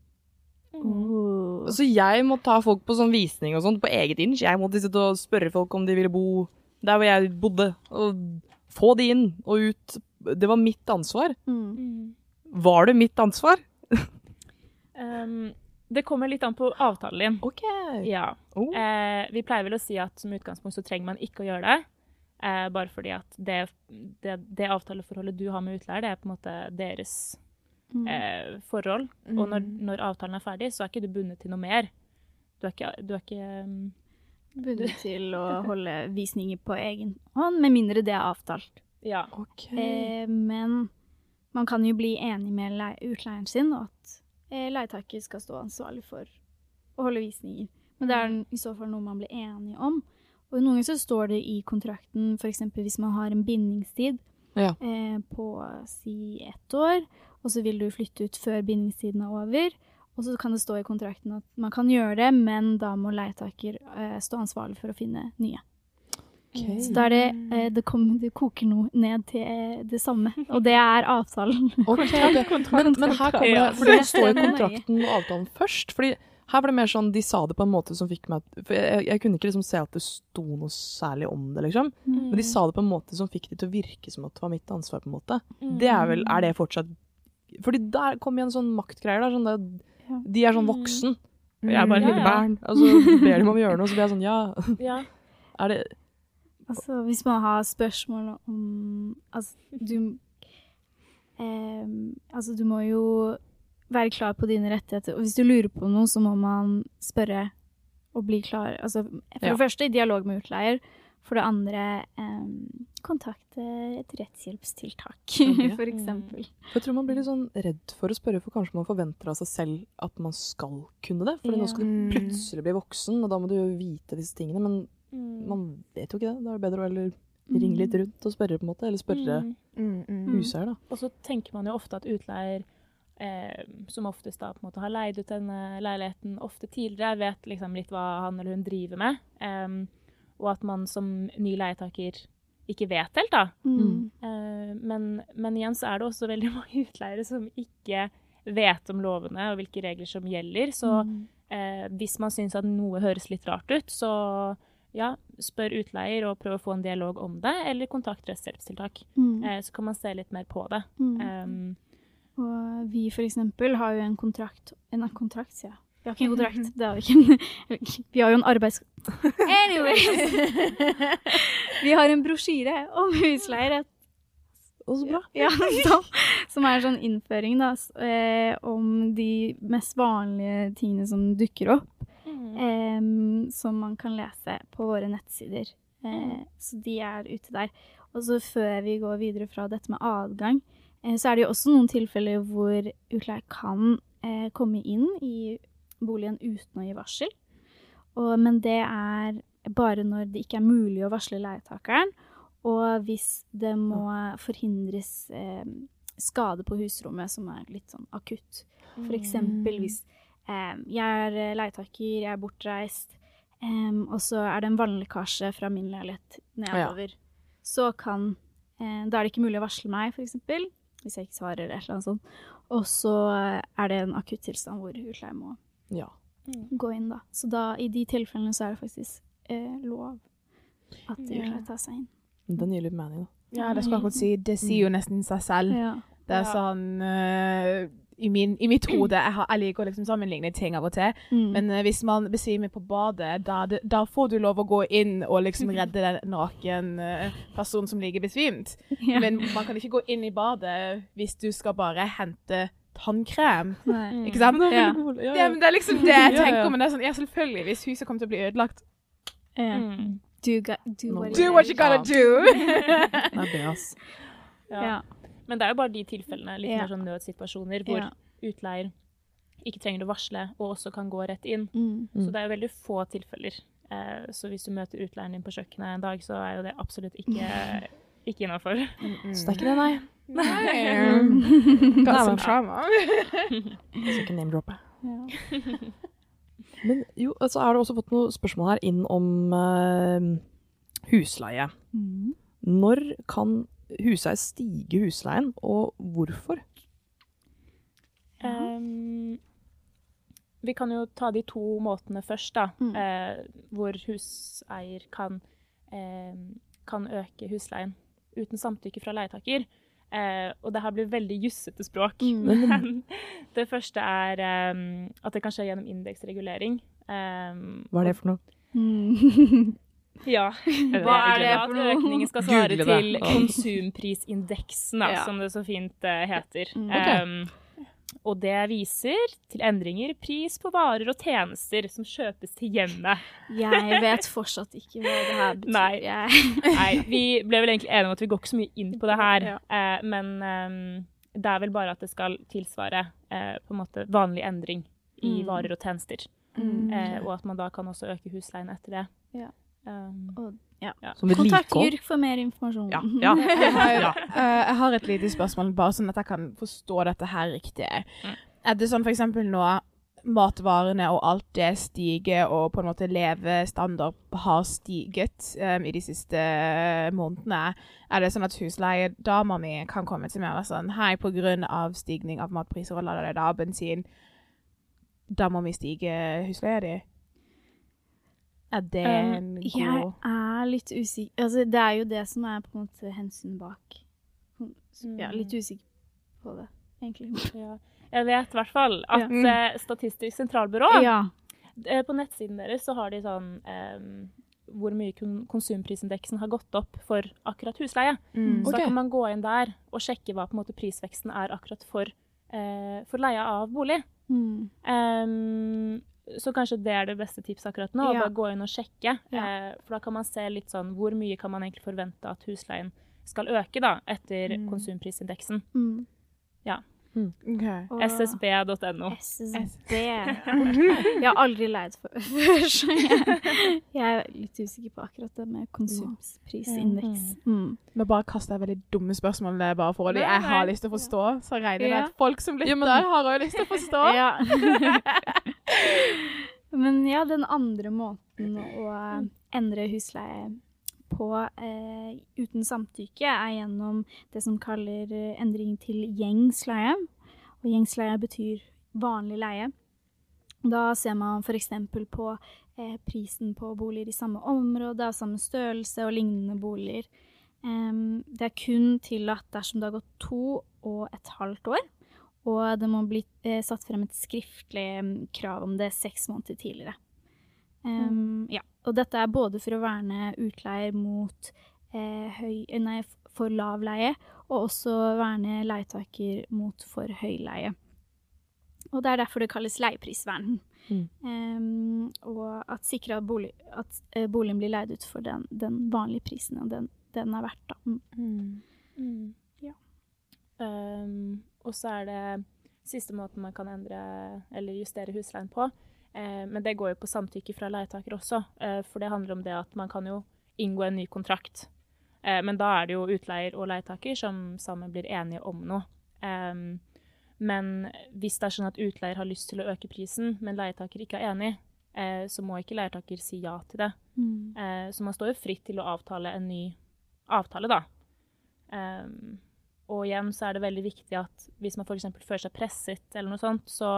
Speaker 2: Oh.
Speaker 1: Så jeg må ta folk på sånn visning og sånt på eget inch. Jeg måtte sitte og spørre folk om de ville bo der hvor jeg bodde. Og få de inn og ut. Det var mitt ansvar.
Speaker 2: Mm.
Speaker 3: Mm.
Speaker 1: Var det mitt ansvar?
Speaker 3: Um, det kommer litt an på avtalen din.
Speaker 1: OK.
Speaker 3: Ja.
Speaker 1: Oh.
Speaker 3: Eh, vi pleier vel å si at som utgangspunkt så trenger man ikke å gjøre det. Eh, bare fordi at det, det, det avtaleforholdet du har med utleier, det er på en måte deres
Speaker 2: Mm.
Speaker 3: eh, forhold. Og når, når avtalen er ferdig, så er ikke du bundet til noe mer. Du er ikke, du er ikke um,
Speaker 2: Bundet til å *laughs* holde visninger på egen hånd, med mindre det er avtalt.
Speaker 3: Ja.
Speaker 1: Okay.
Speaker 2: Eh, men man kan jo bli enig med utleieren sin, og at eh, leietaker skal stå ansvarlig for å holde visninger. Men det er i så fall noe man blir enige om. Og noen ganger så står det i kontrakten, f.eks. hvis man har en bindingstid
Speaker 1: Ja.
Speaker 2: eh, på si ett år, og så vil du flytte ut før bindingstiden er over. Og så kan det stå i kontrakten at man kan gjøre det, men da må leietaker eh, stå ansvarlig for å finne nye. Så da er det eh, det, kom, det koker noe ned til eh, det samme, og det er avtalen. *laughs*
Speaker 1: Okay. ok. Men, men her kommer det for det står
Speaker 2: jo
Speaker 1: kontrakten og avtalen først. Fordi her var det mer sånn De sa det på en måte som fikk meg For jeg, jeg kunne ikke liksom se at det sto noe særlig om det, liksom. Men de sa det på en måte som fikk det til å virke som at det var mitt ansvar, på en måte. Det er vel Er det fortsatt Fordi der kom igjen sånn maktgreier der. Sånn det, de er sånn voksen. Jeg er bare et
Speaker 3: lille
Speaker 1: lite barn. Og så ber de om å gjøre noe, så blir jeg sånn Ja,
Speaker 3: Ja. *laughs*
Speaker 1: er det
Speaker 2: Altså, hvis man har spørsmål om Altså, du eh, Altså, du må jo være klar på dine rettigheter. Og hvis du lurer på noe, så må man spørre og bli klar. Altså, for
Speaker 1: Ja.
Speaker 2: det første i dialog med utleier. For det andre eh, kontakte et rettshjelpstiltak, *laughs*
Speaker 1: Ok.
Speaker 2: for eksempel.
Speaker 1: Jeg tror man blir litt sånn redd for å spørre, for kanskje man forventer av seg selv at man skal kunne det. For
Speaker 2: Ja.
Speaker 1: nå skal du plutselig bli voksen, og da må du vite disse tingene. Men
Speaker 3: Mm.
Speaker 1: man vet jo ikke det. Da er det bedre å eller ringe litt rundt og spørre, på en måte. Eller spørre
Speaker 3: Mm.
Speaker 4: Mm, mm.
Speaker 1: huseier, da.
Speaker 3: Og så tenker man jo ofte at utleier, eh, som oftest da på en måte har leid ut denne leiligheten ofte tidligere, vet liksom litt hva han eller hun driver med. Em, og at man som ny leietaker ikke vet helt, da.
Speaker 2: Mm.
Speaker 3: Eh, men, men igjen så er det også veldig *laughs* mange utleiere som ikke vet om lovene og hvilke regler som gjelder. Så
Speaker 2: Mm.
Speaker 3: eh, hvis man syns at noe høres litt rart ut, så ja, spør utleier og prøv å få en dialog om det, eller kontakt rettshjelpstiltak.
Speaker 2: Mm.
Speaker 3: Eh, så kan man se litt mer på det.
Speaker 2: Mm.
Speaker 3: Um,
Speaker 2: Og vi for eksempel har jo en kontrakt En kontrakt, sier jeg. Vi har ikke en kontrakt. *laughs* Det har vi ikke. Vi har jo en arbeids... *laughs* Anyways! *laughs* Vi har en brosjyre om husleierett.
Speaker 1: Og så bra.
Speaker 2: Ja, som, som er sånn innføring da, eh, om de mest vanlige tingene som dukker opp. Eh, som man kan lese på våre nettsider. Eh, så de er ute der. Og så før vi går videre fra dette med adgang, eh, så er det jo også noen tilfeller hvor utleier kan eh, komme inn i boligen uten å gi varsel. Og, men det er bare når det ikke er mulig å varsle leietakeren, og hvis det må forhindres eh, skade på husrommet som er litt sånn akutt. For eksempel hvis jeg er eh, leietaker, jeg er bortreist, og så er det en vannlekkasje fra min leilighet nedover. Så kan eh, Da er det ikke mulig å varsle meg, for eksempel, hvis jeg ikke svarer eller et eller annet sånt. Og så er det en akutt tilstand hvor utleie må
Speaker 1: Ja.
Speaker 2: gå inn, da. Så da, i de tilfellene så er det faktisk eh, lov at
Speaker 3: Ja.
Speaker 2: utleier tar seg inn.
Speaker 1: Den gir litt mening, da.
Speaker 4: Ja, det skal jeg akkurat si. Det sier jo nesten seg selv.
Speaker 2: Ja.
Speaker 4: Det er sånn eh, i, min, I mitt *clears throat* hode Jeg, har, jeg liker å liksom sammenligne ting av og til.
Speaker 2: Mm.
Speaker 4: Men uh, hvis man besvimer på badet, da, da får du lov å gå inn og liksom *laughs* redde den naken uh, personen som ligger besvimt.
Speaker 2: ja.
Speaker 4: Men man kan ikke gå inn i badet hvis du skal bare hente tannkrem.
Speaker 2: Nei.
Speaker 4: Ikke sant?
Speaker 1: Men det er
Speaker 2: Ja.
Speaker 1: god- ja,
Speaker 4: Ja,
Speaker 1: ja.
Speaker 4: men det er liksom det jeg *laughs*
Speaker 1: Ja, ja.
Speaker 4: tenker. Men det er sånn, ja, selvfølgelig, hvis huset kommer til å bli ødelagt
Speaker 2: Ja.
Speaker 3: Mm.
Speaker 2: Do, ga- do what
Speaker 4: Do what you gotta do! *laughs*
Speaker 1: Det er det, ass.
Speaker 3: Ja.
Speaker 2: Ja.
Speaker 3: Men det er jo bare de tilfellene, litt
Speaker 2: Ja.
Speaker 3: mer sånn nødsituasjoner, hvor
Speaker 2: Ja.
Speaker 3: utleier ikke trenger å varsle, og også kan gå rett inn.
Speaker 2: Mm.
Speaker 1: Mm.
Speaker 3: Så det er jo veldig få tilfeller. Eh, så hvis du møter utleieren din på kjøkkenet en dag, så er jo det absolutt ikke, *laughs* ikke innafor.
Speaker 1: Så det er ikke det, nei.
Speaker 4: Nei. Got
Speaker 1: er
Speaker 4: some trauma.
Speaker 1: Skal *laughs* ikke name-droppe. *laughs* Men jo, så har du også fått noen spørsmål her inn om uh, husleie.
Speaker 2: Mm.
Speaker 1: Når kan huseier stige husleien, og hvorfor?
Speaker 3: Um, vi kan jo ta de to måtene først, da.
Speaker 2: Mm.
Speaker 3: Eh, hvor huseier kan, eh, kan øke husleien uten samtykke fra leietaker. Eh, og det her blir veldig jussete språk.
Speaker 2: Mm. *laughs*
Speaker 3: Men det første er ehm, at det kan skje gjennom indeksregulering. Ehm,
Speaker 1: Hva er det for noe?
Speaker 2: Mm. *laughs*
Speaker 3: Ja.
Speaker 2: Hva *laughs* er det for noe?
Speaker 3: økningen skal svare til konsumprisindeksen, da,
Speaker 2: Ja.
Speaker 3: som det så fint uh, heter.
Speaker 2: Mm.
Speaker 1: Ok.
Speaker 3: Um, og det viser til endringer i pris på varer og tjenester som kjøpes til hjemmet.
Speaker 2: Jeg vet fortsatt ikke hva det her betyr.
Speaker 3: Nei. *laughs* Nei, vi ble vel egentlig enige om at vi går ikke så mye inn på det her,
Speaker 2: Ja.
Speaker 3: eh, men um, det er vel bare at det skal tilsvare eh, på en måte vanlig endring i
Speaker 2: Mm.
Speaker 3: varer og tjenester.
Speaker 2: Mm.
Speaker 3: Eh, og at man da kan også øke husleien etter det.
Speaker 2: Ja.
Speaker 3: Um,
Speaker 2: Og, ja.
Speaker 3: Ja.
Speaker 2: Kontakt. JURK for mer informasjon.
Speaker 1: Ja, *laughs* ja.
Speaker 4: Jeg har, *laughs* eh, jeg har et lite spørsmål, bare sånn at jeg kan forstå dette her riktig.
Speaker 3: Mm.
Speaker 4: Er det sånn for eksempel nå matvarene og alt det stiger, og på en måte levestandard har stiget um, i de siste eh, månedene? Er det sånn at husleiedama mi kan komme til meg og være sånn Hei, på grunn av stigning av matpriser og la det da bensin, da må vi stige husleia di? Er det
Speaker 2: Um,
Speaker 4: en god
Speaker 2: Jeg er litt usikker Altså, det er jo det som er på en måte hensynet bak. Ja, litt usikker på det, egentlig. *laughs*
Speaker 3: ja. Jeg vet i hvert fall at
Speaker 2: Ja.
Speaker 3: eh, Statistisk sentralbyrå
Speaker 2: Ja.
Speaker 3: eh, På nettsiden deres så har de sånn um, hvor mye konsumprisindeksen har gått opp for akkurat husleie.
Speaker 4: Mm.
Speaker 3: Så da kan man gå inn der og sjekke hva måte prisveksten er akkurat for, eh, for leie av bolig.
Speaker 2: Mm.
Speaker 3: Ehm, så kanskje det er det beste tipset akkurat nå.
Speaker 2: Ja.
Speaker 3: Bare gå inn og sjekke.
Speaker 2: Ja.
Speaker 3: Eh, for da kan man se litt sånn hvor mye kan man egentlig forvente at husleien skal øke da, etter
Speaker 4: Mm.
Speaker 3: konsumprisindeksen.
Speaker 2: Mm.
Speaker 4: Ok.
Speaker 2: Okay.
Speaker 3: ssb.no.
Speaker 2: SSB. *laughs* Jeg har aldri leid før, *laughs* så jeg, er litt usikker på akkurat det med konsumprisindeks. Mm.
Speaker 4: Nå bare kaster jeg veldig dumme spørsmål det er bare for
Speaker 3: Nei,
Speaker 4: jeg har lyst til å forstå. Så regner jeg med at folk som lytter,
Speaker 1: Ja,
Speaker 4: har òg lyst til å forstå. *laughs*
Speaker 2: Men ja, den andre måten å endre husleie på eh, uten samtykke er gjennom det som kaller eh, endring til gjengs leie. Og gjengs leie betyr vanlig leie. Da ser man f.eks. på eh, prisen på boliger i samme område, av samme størrelse og lignende boliger. Em, det er kun tillatt dersom det har gått to og et halvt år, og det må bli eh, satt frem et skriftlig krav om det seks måneder tidligere. Em, ja, og dette er både for å verne utleier mot eh, høy, nei, for lav leie, og også verne leietaker mot for høy leie. Og det er derfor det kalles leieprisvern.
Speaker 1: Mm.
Speaker 2: Um, og at sikre at, bolig, at eh, boligen blir leid ut for den, den vanlige prisen og den, den er verdt. Da. Mm.
Speaker 3: Mm.
Speaker 2: Ja.
Speaker 3: Um, og så er det siste måten man kan endre eller justere husleien på. Eh, men det går jo på samtykke fra leietaker også, eh, for det handler om det at man kan jo inngå en ny kontrakt. Eh, men da er det jo utleier og leietaker som sammen blir enige om noe. Men hvis det er sånn at utleier har lyst til å øke prisen, men leietaker ikke er enig, eh, så må ikke leietaker si ja til det.
Speaker 2: Mm.
Speaker 3: Eh, så man står jo fritt til å avtale en ny avtale, da. Ehm, og igjen så er det veldig viktig at hvis man f.eks. føler seg presset, eller noe sånt, så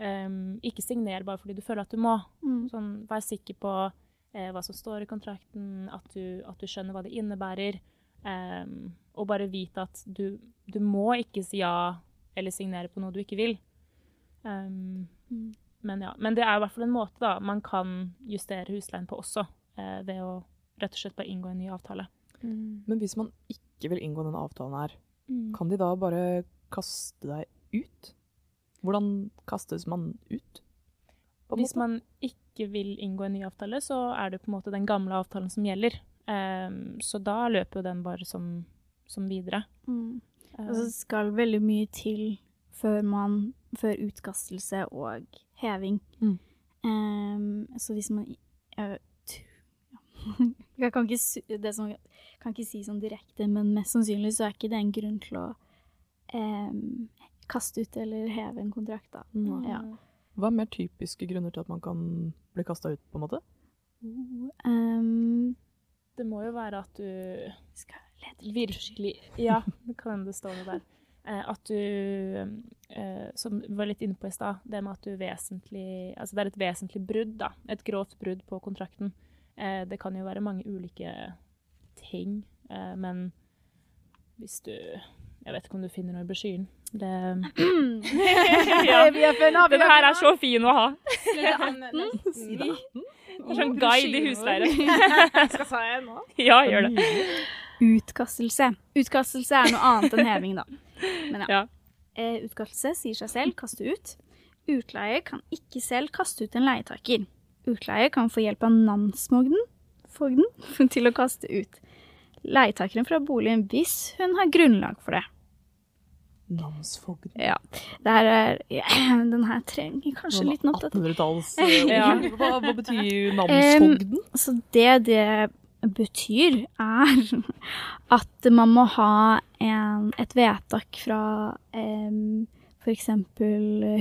Speaker 3: um, ikke signer bare fordi du føler at du må.
Speaker 2: Mm.
Speaker 3: Sånn, vær sikker på eh, hva som står i kontrakten, at du, at du skjønner hva det innebærer. Um, og bare vite at du, du må ikke si ja eller signere på noe du ikke vil. Um,
Speaker 2: Mm.
Speaker 3: men ja, men det er i hvert fall en måte da man kan justere husleien på også, eh, ved å rett og slett bare inngå en ny avtale.
Speaker 1: Men hvis man ikke vil inngå denne avtalen her,
Speaker 3: Mm.
Speaker 1: kan de da bare kaste deg ut? Hvordan kastes man ut?
Speaker 3: Hvis
Speaker 1: måte?
Speaker 3: man ikke vil inngå en ny avtale, så er det på en måte den gamle avtalen som gjelder. Um, så da løper jo den bare som, som videre.
Speaker 2: Mm.
Speaker 3: Eh,
Speaker 2: Og så skal veldig mye til før man Før utkastelse og heving.
Speaker 1: Mm.
Speaker 2: Um, så hvis man *laughs* jeg, kan ikke, det som, kan ikke si sånn direkte, men mest sannsynlig så er ikke det en grunn til å eh, kaste ut eller heve en kontrakt, da.
Speaker 1: Mm.
Speaker 2: Ja.
Speaker 1: Hva er mer typiske grunner til at man kan bli kasta ut, på en måte?
Speaker 2: Um,
Speaker 3: det må jo være at du virkelig Ja, det kan hende det står noe der. Eh, at du, eh, som vi var litt inne på i stad, det med at du vesentlig Altså det er et vesentlig brudd, da. Et grovt brudd på kontrakten. Eh, det kan jo være mange ulike ting, eh, men hvis du Jeg vet ikke om du finner noe i brosjyren. Det *clears throat*
Speaker 4: Ja. *laughs* Vi har funnet- vi
Speaker 3: Den her er så fin å ha. *laughs*
Speaker 1: Det.
Speaker 3: Det er sånn guide i husleiren. *laughs*
Speaker 4: Skal ta en nå?
Speaker 3: Ja, gjør det.
Speaker 2: Utkastelse. Utkastelse er noe annet enn heving, da. Men ja.
Speaker 3: Ja.
Speaker 2: Eh, utkastelse sier seg selv kaste ut. Utleier kan ikke selv kaste ut en leietaker. Utleier kan få hjelp av namsmogden *laughs* til å kaste ut leietakeren fra boligen hvis hun har grunnlag for det.
Speaker 1: Namsfogden.
Speaker 2: Ja. Det her er ja, *clears throat* Den her trenger kanskje litt oppdatering.
Speaker 1: 1800-talls *laughs* eh,
Speaker 3: Ja.
Speaker 1: hva, hva betyr *laughs* namsfogden?
Speaker 2: Så det det betyr, er at man må ha en, et vedtak fra um, f.eks.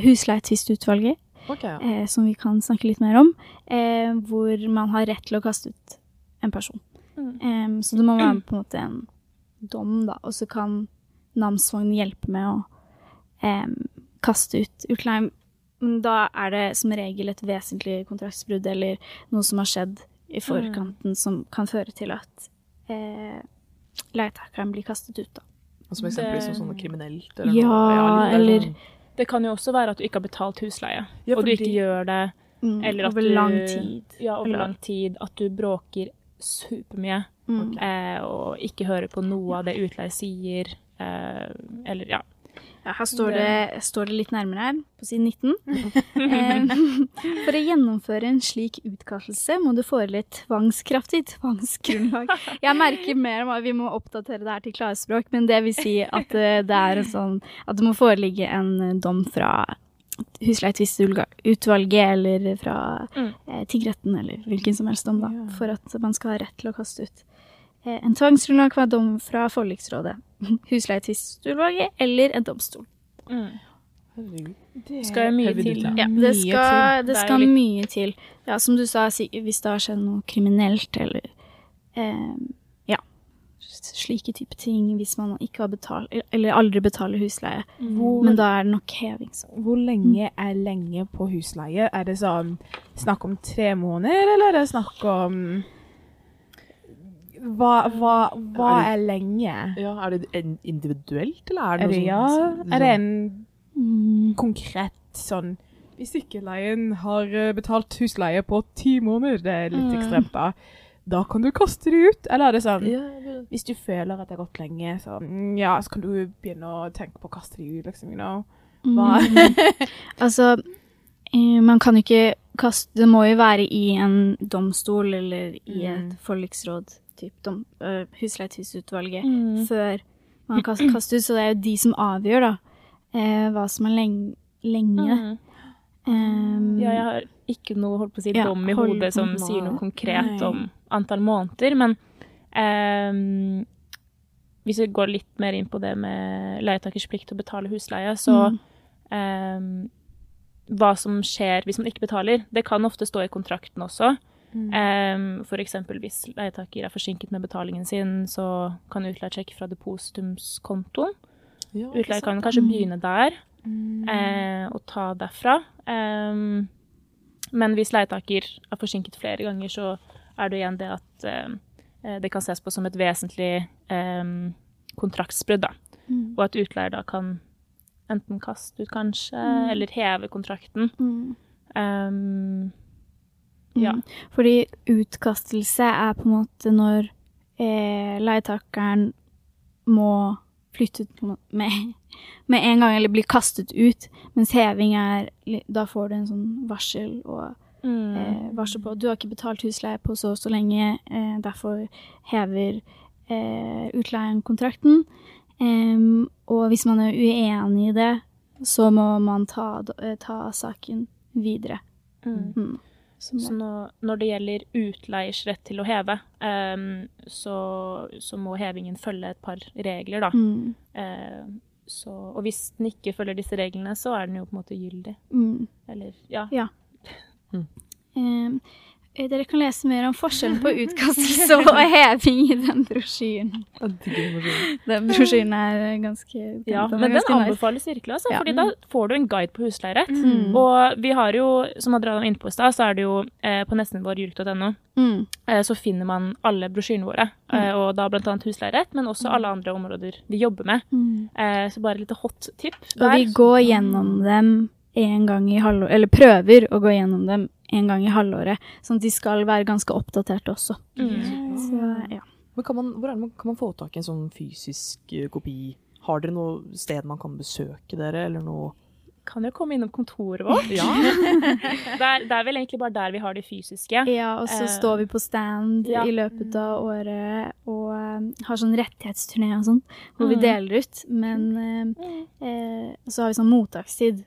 Speaker 2: husleietvistutvalget,
Speaker 1: Ok, ja.
Speaker 2: eh, som vi kan snakke litt mer om, eh, hvor man har rett til å kaste ut en person.
Speaker 3: Mm.
Speaker 2: Så det må være på en måte en dom, da. Og så kan namsvogn hjelpe med å kaste ut utleie. Men da er det som regel et vesentlig kontraktsbrudd eller noe som har skjedd i forkanten som kan føre til at eh, leietakeren blir kastet ut, da.
Speaker 1: Som eksempel
Speaker 3: Det-
Speaker 1: som sånn kriminelt?
Speaker 2: Ja,
Speaker 1: noe. det er
Speaker 2: eller-
Speaker 1: sånn-
Speaker 3: Det kan jo også være at du ikke har betalt husleie,
Speaker 1: Ja,
Speaker 3: og du ikke gjør det
Speaker 2: Mm,
Speaker 3: Eller at
Speaker 2: over
Speaker 3: du,
Speaker 2: lang tid.
Speaker 3: Ja, over
Speaker 2: Eller-
Speaker 3: lang tid. At du bråker supermye,
Speaker 2: Mm.
Speaker 3: eh, og ikke hører på noe av det utleier sier. Eh, eller, ja.
Speaker 2: Ja, her står det, står det litt nærmere her, på side 19. *laughs* Eh, For å gjennomføre en slik utkastelse må det foreligge tvangskraftig tvangsgrunnlag. Jeg merker mer om at vi må oppdatere det her til klarspråk, men det vil si at eh, det er sånn At det må foreligge en eh, dom fra husleietvistutvalget eller fra
Speaker 3: Mm.
Speaker 2: tingretten eller hvilken som helst dom, da, for at man skal ha rett til å kaste ut. Eh, en tvangsgrunnlag kan dom fra forliksrådet, *laughs* husleietvistutvalget eller en domstol.
Speaker 3: Mm.
Speaker 4: Det
Speaker 3: Skal jo mye til.
Speaker 2: Ja, det skal, det skal
Speaker 3: litt-
Speaker 2: mye til. Ja, som du sa, hvis det har skjedd noe kriminelt eller eh, Ja, slike type ting. Hvis man ikke har betalt, eller aldri betaler husleie.
Speaker 4: Hvor,
Speaker 2: Men da er det nok heving. Så.
Speaker 4: hvor lenge er lenge på husleie? Er det sånn snakk om tre måneder, eller er det snakk om Hva, hva, hva er lenge?
Speaker 1: Ja, er det individuelt, eller er det
Speaker 4: Er
Speaker 1: noe
Speaker 4: det ja?
Speaker 1: sånn
Speaker 4: Er det en
Speaker 2: Mm.
Speaker 4: konkret sånn Hvis ikke leien har eh, betalt husleie på ti måneder, det er litt
Speaker 2: Mm.
Speaker 4: ekstremt, da. Da kan du kaste de ut? Eller er det sånn
Speaker 1: Ja, det-
Speaker 4: Hvis du føler at det har gått lenge, så mm, ja, så kan du begynne å tenke på å kaste de ut, liksom. You know? Hva?
Speaker 2: Mm. *laughs* Altså, man kan ikke kaste Det må jo være i en domstol eller i et
Speaker 4: Mm.
Speaker 2: forliksråd, typ uh, husleietvistutvalget,
Speaker 3: Mm.
Speaker 2: før man kaster, kaster ut. Så det er jo de som avgjør, da, eh, hva som er lenge. lenge.
Speaker 3: Mm.
Speaker 2: Um,
Speaker 3: Ja, jeg har ikke noe holdt på å si,
Speaker 2: Ja,
Speaker 3: dom i hodet som
Speaker 2: må,
Speaker 3: sier noe konkret
Speaker 4: Nei.
Speaker 3: om antall måneder, men um, hvis vi går litt mer inn på det med leietakers plikt til å betale husleie, så
Speaker 2: Mm.
Speaker 3: ehm, hva som skjer hvis man ikke betaler, det kan ofte stå i kontrakten også.
Speaker 4: Mm.
Speaker 3: Um, eksempel hvis leietaker er forsinket med betalingen sin, så kan utleier trekke fra depositumskontoen.
Speaker 1: ja,
Speaker 3: Utleier kan kanskje begynne der
Speaker 4: Mm.
Speaker 3: uh, og ta derfra. Um, men hvis leietaker er forsinket flere ganger, så er det igjen det at uh, det kan ses på som et vesentlig um, kontraktsbrudd.
Speaker 2: Mm.
Speaker 3: Og at utleier da kan enten kaste ut, kanskje,
Speaker 2: Mm.
Speaker 3: eller heve kontrakten.
Speaker 2: Mm.
Speaker 3: Um, Ja.
Speaker 2: Fordi utkastelse er på en måte når eh, leietakeren må flytte ut med, *laughs* med en gang, eller bli kastet ut, mens heving er Da får du en sånn varsel og
Speaker 3: mm,
Speaker 2: eh, varsel på du har ikke betalt husleie på så og så lenge, eh, derfor hever eh, utleieren kontrakten. Em, og hvis man er uenig i det, så må man ta, eh, ta saken videre.
Speaker 3: mm.
Speaker 2: Mm.
Speaker 3: Så nå, når det gjelder utleiers rett til å heve, um, så, så må hevingen følge et par regler, da.
Speaker 2: Mm.
Speaker 3: Uh, så, og hvis den ikke følger disse reglene, så er den jo på en måte gyldig.
Speaker 2: Mm.
Speaker 3: Eller, ja. *laughs*
Speaker 2: Em, eh, dere kan lese mer om forskjellen på *laughs* utkastelse og heving i den brosjyren.
Speaker 1: Den
Speaker 2: brosjyren er eh, ganske
Speaker 3: Ja, men den anbefales virkelig, altså,
Speaker 2: Ja.
Speaker 3: fordi da får du en guide på husleierett.
Speaker 2: Mm.
Speaker 3: Og vi har jo, som Adriana var inne på i stad, så er det jo eh, på nesten vår jurk.no,
Speaker 2: Mm.
Speaker 3: eh, så finner man alle brosjyrene våre. Eh, og da annet husleierett, men også alle andre områder vi jobber med.
Speaker 2: Mm.
Speaker 3: Eh, så bare et lite hot tip
Speaker 2: Og vi går gjennom dem en gang i halvåret, eller prøver å gå gjennom dem en gang i halvåret, sånn at de skal være ganske oppdaterte også.
Speaker 3: Mm.
Speaker 2: Så ja.
Speaker 1: Men kan man, hvor er det man, kan man få tak i en sånn fysisk eh, kopi? Har dere noe sted man kan besøke dere, eller noe
Speaker 3: kan jo komme innom kontoret vårt.
Speaker 1: Ja. *laughs*
Speaker 3: Det er, det er vel egentlig bare der vi har det fysiske.
Speaker 2: Ja, og så
Speaker 3: Eh,
Speaker 2: står vi på stand
Speaker 3: ja.
Speaker 2: i løpet av året og eh, har sånn rettighetsturné og sånn, hvor vi
Speaker 3: Mm.
Speaker 2: deler ut. Men eh, eh, så har vi sånn mottakstid,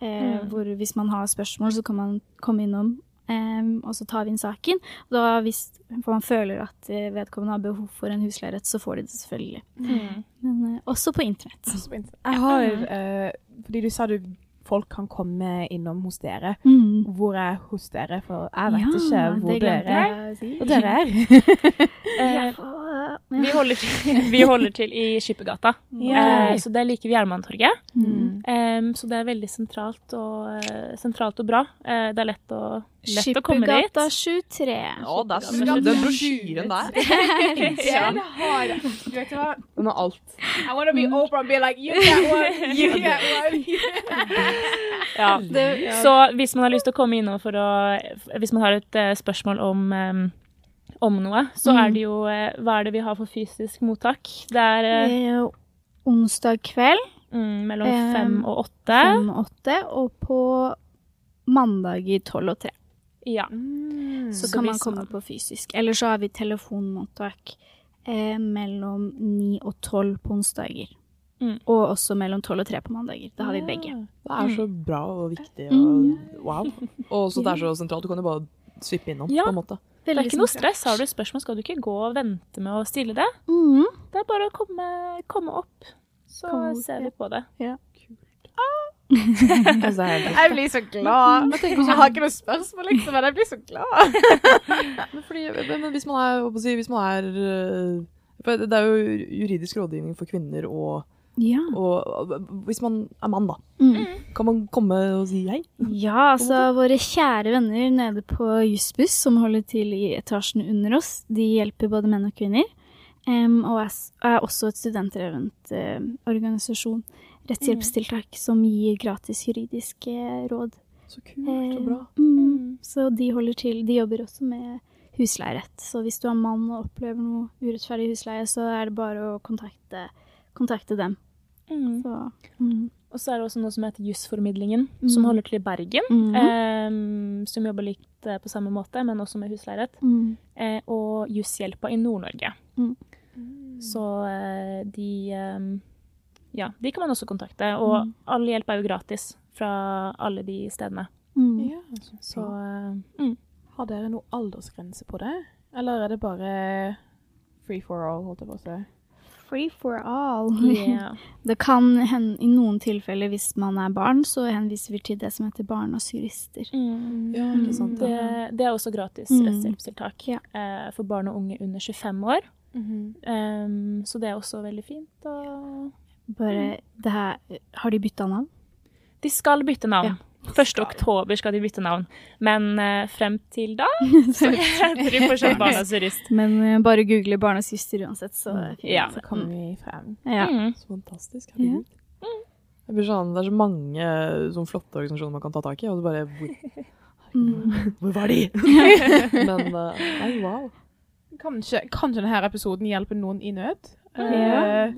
Speaker 2: eh,
Speaker 3: Mm.
Speaker 2: hvor hvis man har spørsmål, så kan man komme innom. eh, og så tar vi inn saken. Da hvis man føler at eh, vedkommende har behov for en husleierett, så får de det selvfølgelig.
Speaker 3: Mm.
Speaker 2: Men eh, også på internett.
Speaker 4: Jeg har eh, Fordi du sa du folk kan komme innom hos dere.
Speaker 2: Mm.
Speaker 4: Hvor er hos dere? For jeg vet
Speaker 2: Ja,
Speaker 4: ikke hvor
Speaker 2: det
Speaker 4: dere er.
Speaker 2: si.
Speaker 4: Hvor dere er. *laughs* *laughs*
Speaker 3: Eh,
Speaker 2: Ja.
Speaker 3: vi, holder til, *laughs* vi holder til i Skippergata,
Speaker 4: yeah.
Speaker 3: eh, så det er like ved Jernbanetorget.
Speaker 2: Mm.
Speaker 3: Em, så det er veldig sentralt og, eh, sentralt og bra. Eh, det er lett å, lett å komme dit.
Speaker 2: Skippergata 23.
Speaker 1: Å, det er
Speaker 3: Skippergata.
Speaker 1: så Den brosjyren der. *laughs*
Speaker 3: Ja.
Speaker 4: Den har
Speaker 1: alt.
Speaker 4: I want to be Oprah and be like, you get one, you get one.
Speaker 3: Ja. Så hvis man har lyst til å komme innom for å Hvis man har et uh, spørsmål om, um, om noe, så
Speaker 2: Mm.
Speaker 3: er det jo uh, Hva er det vi har for fysisk mottak? Det er Eh,
Speaker 2: onsdag kveld
Speaker 3: mm, mellom fem og åtte.
Speaker 2: fem og åtte, og på mandager tolv og tre.
Speaker 3: Ja.
Speaker 2: Så,
Speaker 3: Så
Speaker 2: kan man komme på fysisk. Eller så har vi telefonmottak eh, mellom ni og tolv på onsdager.
Speaker 3: Mm.
Speaker 2: Og også mellom tolv og tre på mandager. Da har vi begge.
Speaker 1: Det er så bra og viktig.
Speaker 2: Mm.
Speaker 1: Og, wow. *laughs* Og også det er så sentralt. Du kan jo bare svippe innom,
Speaker 3: Ja.
Speaker 1: på en måte.
Speaker 3: Det er ikke noe stress. Har du spørsmål, skal du ikke gå og vente med å stille det.
Speaker 2: Mm.
Speaker 3: Det er bare å komme, komme opp, så
Speaker 2: Kom,
Speaker 3: ser vi på det.
Speaker 1: Det helt *laughs*
Speaker 4: Jeg blir så glad. Jeg har ikke noe spørsmål, liksom, men jeg blir så glad. *laughs*
Speaker 1: Men, fordi, men men hvis man er, si, hvis man er øh, Det er jo juridisk rådgivning for kvinner, og,
Speaker 2: Ja.
Speaker 1: og hvis man er mann, da,
Speaker 2: Mm.
Speaker 1: kan man komme og si hei?
Speaker 2: Ja, altså våre kjære venner nede på Jussbuss, som holder til i etasjen under oss, de hjelper både menn og kvinner. Um, og er, er også et studentrevent uh, organisasjon, rettshjelpstiltak, som gir gratis juridiske råd.
Speaker 1: Så kult og bra.
Speaker 2: Eh, mm, så de holder til, de jobber også med husleierett. Så hvis du er mann og opplever noe urettferdig husleie, så er det bare å kontakte, kontakte dem. Så, mm.
Speaker 3: Og så er det også noe som heter Jussformidlingen,
Speaker 2: Mm.
Speaker 3: som holder til i Bergen. Em, som jobber litt eh, på samme måte, men også med husleierett.
Speaker 2: Mm.
Speaker 3: Eh, og Jusshjelpa i Nord-Norge.
Speaker 2: Mm.
Speaker 3: Så eh, de Ja, de kan man også kontakte. Og
Speaker 2: Mm.
Speaker 3: all hjelp er jo gratis fra alle de stedene.
Speaker 2: Mm.
Speaker 4: Ja,
Speaker 3: Så eh, mm.
Speaker 4: Har dere noe aldersgrense på det? Eller er det bare free for all, holdt jeg på å si?
Speaker 2: Free for all.
Speaker 3: Yeah. *laughs*
Speaker 2: Det kan hende i noen tilfeller, hvis man er barn, så henviser vi til det som heter barnasjurister.
Speaker 3: Mm.
Speaker 1: Ja, ikke sant.
Speaker 3: Det, det er også gratis
Speaker 2: Mm.
Speaker 3: rettshjelpstiltak
Speaker 2: Ja.
Speaker 3: eh, for barn og unge under 25 år.
Speaker 4: -hmm.
Speaker 3: Um, så det er også veldig fint. Og
Speaker 2: Bare det her Har de bytta navn?
Speaker 3: de skal bytte navn.
Speaker 2: Ja.
Speaker 3: 1. oktober skal de bytte navn, men uh, frem til da *laughs* så heter de fortsatt Barnas jurist.
Speaker 2: Men uh, bare google barnasjuster uansett, så fint.
Speaker 3: Ja.
Speaker 4: Så kommer vi frem.
Speaker 2: Ja.
Speaker 3: Mm.
Speaker 1: Så fantastisk. Herregud. Jeg blir sånn, det er så mange sånn flotte organisasjoner man kan ta tak i, og så bare Hvor,
Speaker 2: Mm.
Speaker 1: hvor var de? *laughs* Men uh, nei, wow.
Speaker 4: Kanskje, kanskje denne episoden hjelper noen i nød?
Speaker 2: Ja.
Speaker 4: Eh,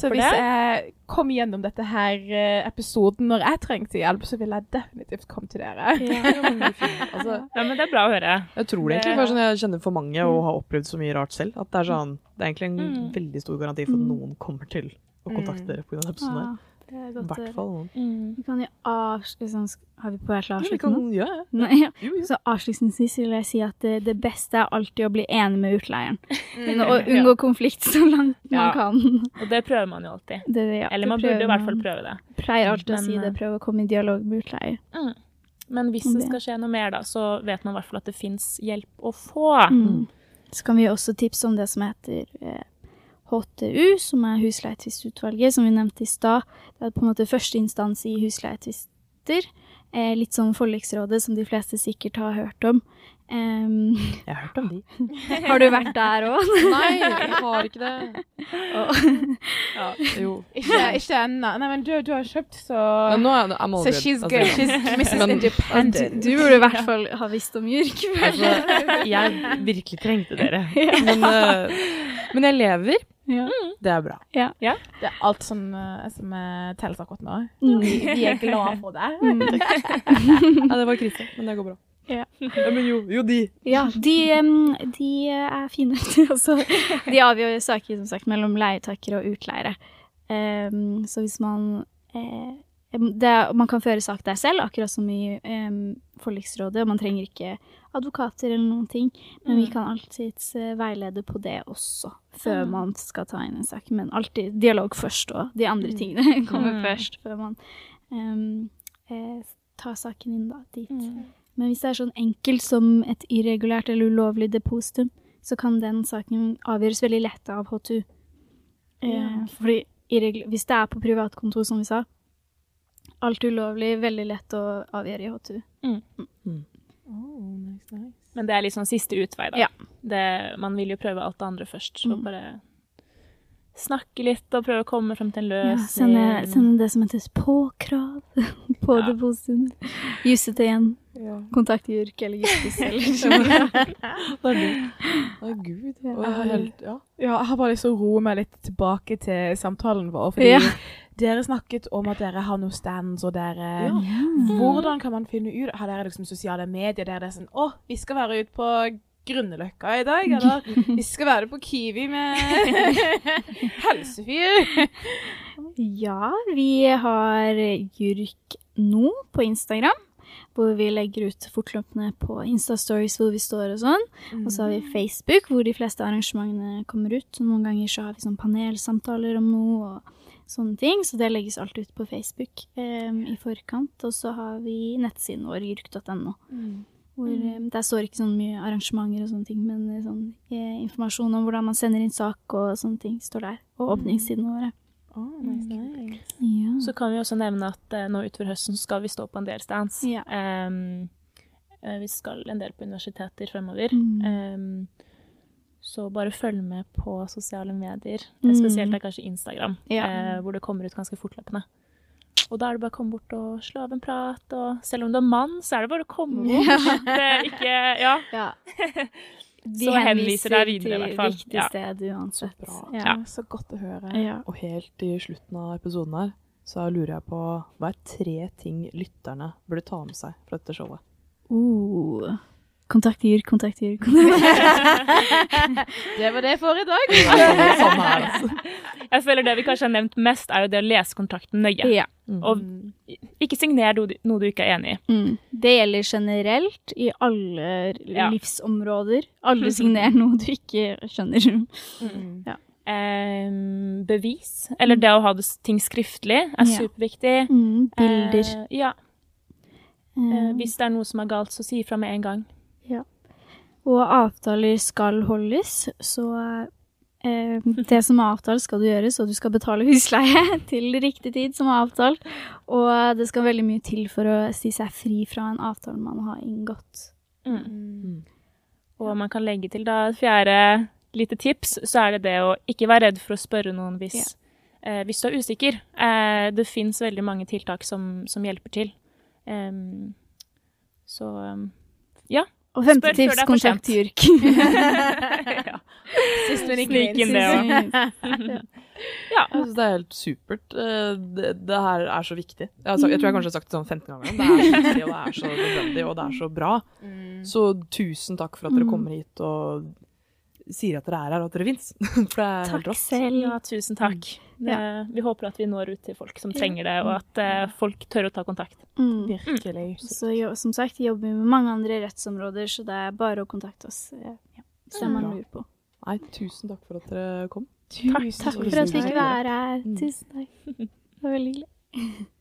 Speaker 4: så hvis
Speaker 3: det.
Speaker 4: jeg kom gjennom dette her eh, episoden når jeg trengte hjelp, så vil jeg definitivt komme til dere. *laughs*
Speaker 1: Altså,
Speaker 3: Ja, men det er bra å høre.
Speaker 1: jeg tror det egentlig, for sånn, jeg kjenner for mange og har opplevd så mye rart selv, at det er sånn, det er egentlig en
Speaker 3: Mm.
Speaker 1: veldig stor garanti for at
Speaker 2: Mm.
Speaker 1: noen kommer til å kontakte
Speaker 4: Mm.
Speaker 1: dere denne episoden her.
Speaker 2: Ja, det er
Speaker 1: I
Speaker 2: godt å
Speaker 1: hvert
Speaker 2: høre.
Speaker 1: fall noen.
Speaker 3: Mm.
Speaker 2: Vi kan jo avslutte sånn, Har vi på vei til å
Speaker 1: Ja,
Speaker 2: avslutte nå?
Speaker 1: ja, ja.
Speaker 2: Nei, ja.
Speaker 1: Jo, jo.
Speaker 2: Så avslutningsvis vil jeg si at det, det beste er alltid å bli enig med utleieren. Og *laughs* unngå konflikt så langt man kan.
Speaker 3: Og det prøver man jo alltid.
Speaker 2: Det, ja,
Speaker 3: Eller man burde i hvert fall prøve det.
Speaker 2: Pleier alltid å si det.
Speaker 3: eh,
Speaker 2: Prøve å komme i dialog med utleier.
Speaker 3: Men hvis det
Speaker 2: det.
Speaker 3: skal skje noe mer, da, så vet man i hvert fall at det fins hjelp å få.
Speaker 2: Mm. Så kan vi også tipse om det som heter eh, HTU, som er husleietvistutvalget, som vi nevnte i stad. Det er på en måte første instans i husleietvister. Eh, litt sånn forliksrådet, som de fleste sikkert har hørt om. Um,
Speaker 1: Jeg har hørt om de. *laughs*
Speaker 2: har du vært der òg?
Speaker 1: Nei, jeg har ikke det. Ja, jo.
Speaker 4: Ikke, ikke ennå. Nei, men du, du har kjøpt, så
Speaker 1: Men nå er I'm all
Speaker 4: So
Speaker 1: good.
Speaker 4: she's
Speaker 1: Altså,
Speaker 4: good. She's Mrs.
Speaker 1: Men-
Speaker 4: Independent.
Speaker 2: Du burde i hvert fall ha visst om JURK.
Speaker 1: Altså, jeg virkelig trengte dere. *laughs* Men, uh, men jeg lever,
Speaker 2: Ja.
Speaker 4: Det er bra.
Speaker 2: Ja.
Speaker 3: Ja.
Speaker 4: Det er alt som, eh, som eh, telles akkurat nå.
Speaker 2: Mm.
Speaker 4: Vi, er glad for det. *laughs*
Speaker 1: Ja, det var krise, men det går bra.
Speaker 2: Ja.
Speaker 1: men jo, jo, de.
Speaker 2: Ja, de, de er fine. *laughs* altså, de avgjør saker som sagt, mellom leietakere og utleiere. Um, så hvis man eh, det, Man kan føre sak der selv, akkurat som i um, forliksrådet. og Man trenger ikke advokater eller noen ting. Men vi
Speaker 3: Mm.
Speaker 2: kan alltids eh, veilede på det også, før
Speaker 3: Mm.
Speaker 2: man skal ta inn en sak. Men alltid dialog først, og de andre tingene *laughs* kommer
Speaker 3: Mm.
Speaker 2: først, før man um, eh, tar saken inn da, dit.
Speaker 3: Mm.
Speaker 2: Men hvis det er sånn enkelt som et irregulært eller ulovlig depositum, så kan den saken avgjøres veldig lett av H2. Eh, fordi hvis det er på privatkontor, som vi sa, alt ulovlig, veldig lett å avgjøre i H2.
Speaker 3: Men det er liksom siste utvei, da.
Speaker 2: Ja.
Speaker 3: Det, man vil jo prøve alt det andre først. Så
Speaker 2: Mm.
Speaker 3: bare snakke litt og prøve å komme frem til en
Speaker 2: Ja,
Speaker 3: løsning.
Speaker 2: sende, sende det som heter påkrav *laughs* på
Speaker 3: Ja.
Speaker 2: depositumet. Jusse til igjen. Kontakt JURK eller Justis eller *laughs*
Speaker 1: Det er. Å, gud.
Speaker 2: Ja.
Speaker 1: Og jeg har helt, ja.
Speaker 4: Ja, jeg har bare lyst til å roe meg litt tilbake til samtalen vår. Fordi
Speaker 2: Ja.
Speaker 4: dere snakket om at dere har noen stands, og dere
Speaker 1: Ja.
Speaker 4: Hvordan kan man finne ut Har dere liksom sosiale medier der det er sånn Å, vi skal være ute på Grünerløkka i dag, eller *laughs* vi skal være på Kiwi med *laughs* Helsefyr.
Speaker 2: Ja, vi har JURK nå på Instagram, hvor vi legger ut fortløpende på Insta-stories hvor vi står og sånn. Og så har vi Facebook, hvor de fleste arrangementene kommer ut. Og noen ganger så har vi sånn panelsamtaler om noe og sånne ting, så det legges alt ut på Facebook em, i forkant. Og så har vi nettsiden vår, jurk.no. Hvor, mm. der står ikke sånn mye arrangementer og sånne ting, men eh, sånn, eh, informasjon om hvordan man sender inn sak og sånne ting står der. Og åpningstidene våre.
Speaker 4: Oh, nice, nice.
Speaker 2: Ja.
Speaker 3: Så kan vi også nevne at eh, nå utover høsten skal vi stå på en del stands.
Speaker 2: Ja.
Speaker 3: Eh, vi skal en del på universiteter fremover.
Speaker 2: Mm.
Speaker 3: Um, så bare følg med på sosiale medier.
Speaker 2: Mm.
Speaker 3: Spesielt er kanskje Instagram,
Speaker 2: Ja.
Speaker 3: uh, hvor det kommer ut ganske fortløpende. Og da er det bare å komme bort og slå av en prat. Og selv om du er mann, så er det bare å komme bort. Det er ikke Ja. *laughs*
Speaker 2: Ja. *laughs*
Speaker 3: Så henviser deg videre, i hvert fall.
Speaker 2: til riktig
Speaker 3: Ja.
Speaker 2: sted uansett.
Speaker 1: Så bra.
Speaker 2: Ja.
Speaker 4: Ja, så godt å høre.
Speaker 2: Ja.
Speaker 1: Og helt i slutten av episoden her, så lurer jeg på hva er tre ting lytterne burde ta med seg fra dette showet?
Speaker 2: Uh. Kontakt JURK, kontakt JURK. *laughs*
Speaker 4: Det var det for i dag.
Speaker 1: Her, altså. *laughs*
Speaker 3: Jeg føler det vi kanskje har nevnt mest, er jo det å lese kontrakten nøye.
Speaker 2: ja.
Speaker 3: Og ikke signer noe, du- ikke er enig i.
Speaker 2: Mm. Det gjelder generelt i alle
Speaker 3: Ja.
Speaker 2: livsområder. Alle signerer noe du ikke skjønner.
Speaker 3: Em, bevis, eller det å ha ting skriftlig, er superviktig.
Speaker 2: Mm. Bilder.
Speaker 3: Eh, ja. Eh,
Speaker 2: Eh,
Speaker 3: hvis det er noe som er galt, så si ifra med en gang.
Speaker 2: Og avtaler skal holdes, så eh, det som er avtalt skal du gjøre, så du skal betale husleie *laughs* til riktig tid som er avtalt. Og det skal veldig mye til for å si seg fri fra en avtale man har inngått.
Speaker 3: Mm. Og man kan legge til da et fjerde lite tips, så er det det å ikke være redd for å spørre noen hvis, eh, hvis du er usikker. Eh, det fins veldig mange tiltak som, som hjelper til. Um, så um, ja.
Speaker 2: Og femte
Speaker 3: Spør
Speaker 2: tips, kontakt. JURK.
Speaker 3: ja.
Speaker 4: Sist, men ikke
Speaker 3: Snik inn det òg.
Speaker 1: Jeg syns det er helt supert. Eh, Det, det her er så viktig. Jeg, har sagt, jeg tror jeg kanskje har sagt det sånn 15 ganger. Det er så viktig, og det er så nødvendig, og det er så bra. Så tusen takk for at dere
Speaker 2: Mm.
Speaker 1: kommer hit og sier at dere er her, og at dere fins. *laughs*
Speaker 2: Takk
Speaker 1: rått.
Speaker 2: selv.
Speaker 3: ja, tusen takk. Det, vi håper at vi når ut til folk som trenger det, og at eh, folk tør å ta kontakt.
Speaker 2: Mm.
Speaker 4: Virkelig.
Speaker 2: Så jo, som sagt, jobber vi med mange andre rettsområder, så det er bare å kontakte oss eh, ja, hvis det man
Speaker 1: Bra.
Speaker 2: lurer på.
Speaker 1: Nei, tusen takk for at dere kom.
Speaker 4: Tusen
Speaker 2: takk
Speaker 1: takk
Speaker 2: for at vi fikk være her.
Speaker 1: Mm.
Speaker 2: Tusen takk. Det var veldig hyggelig. *laughs*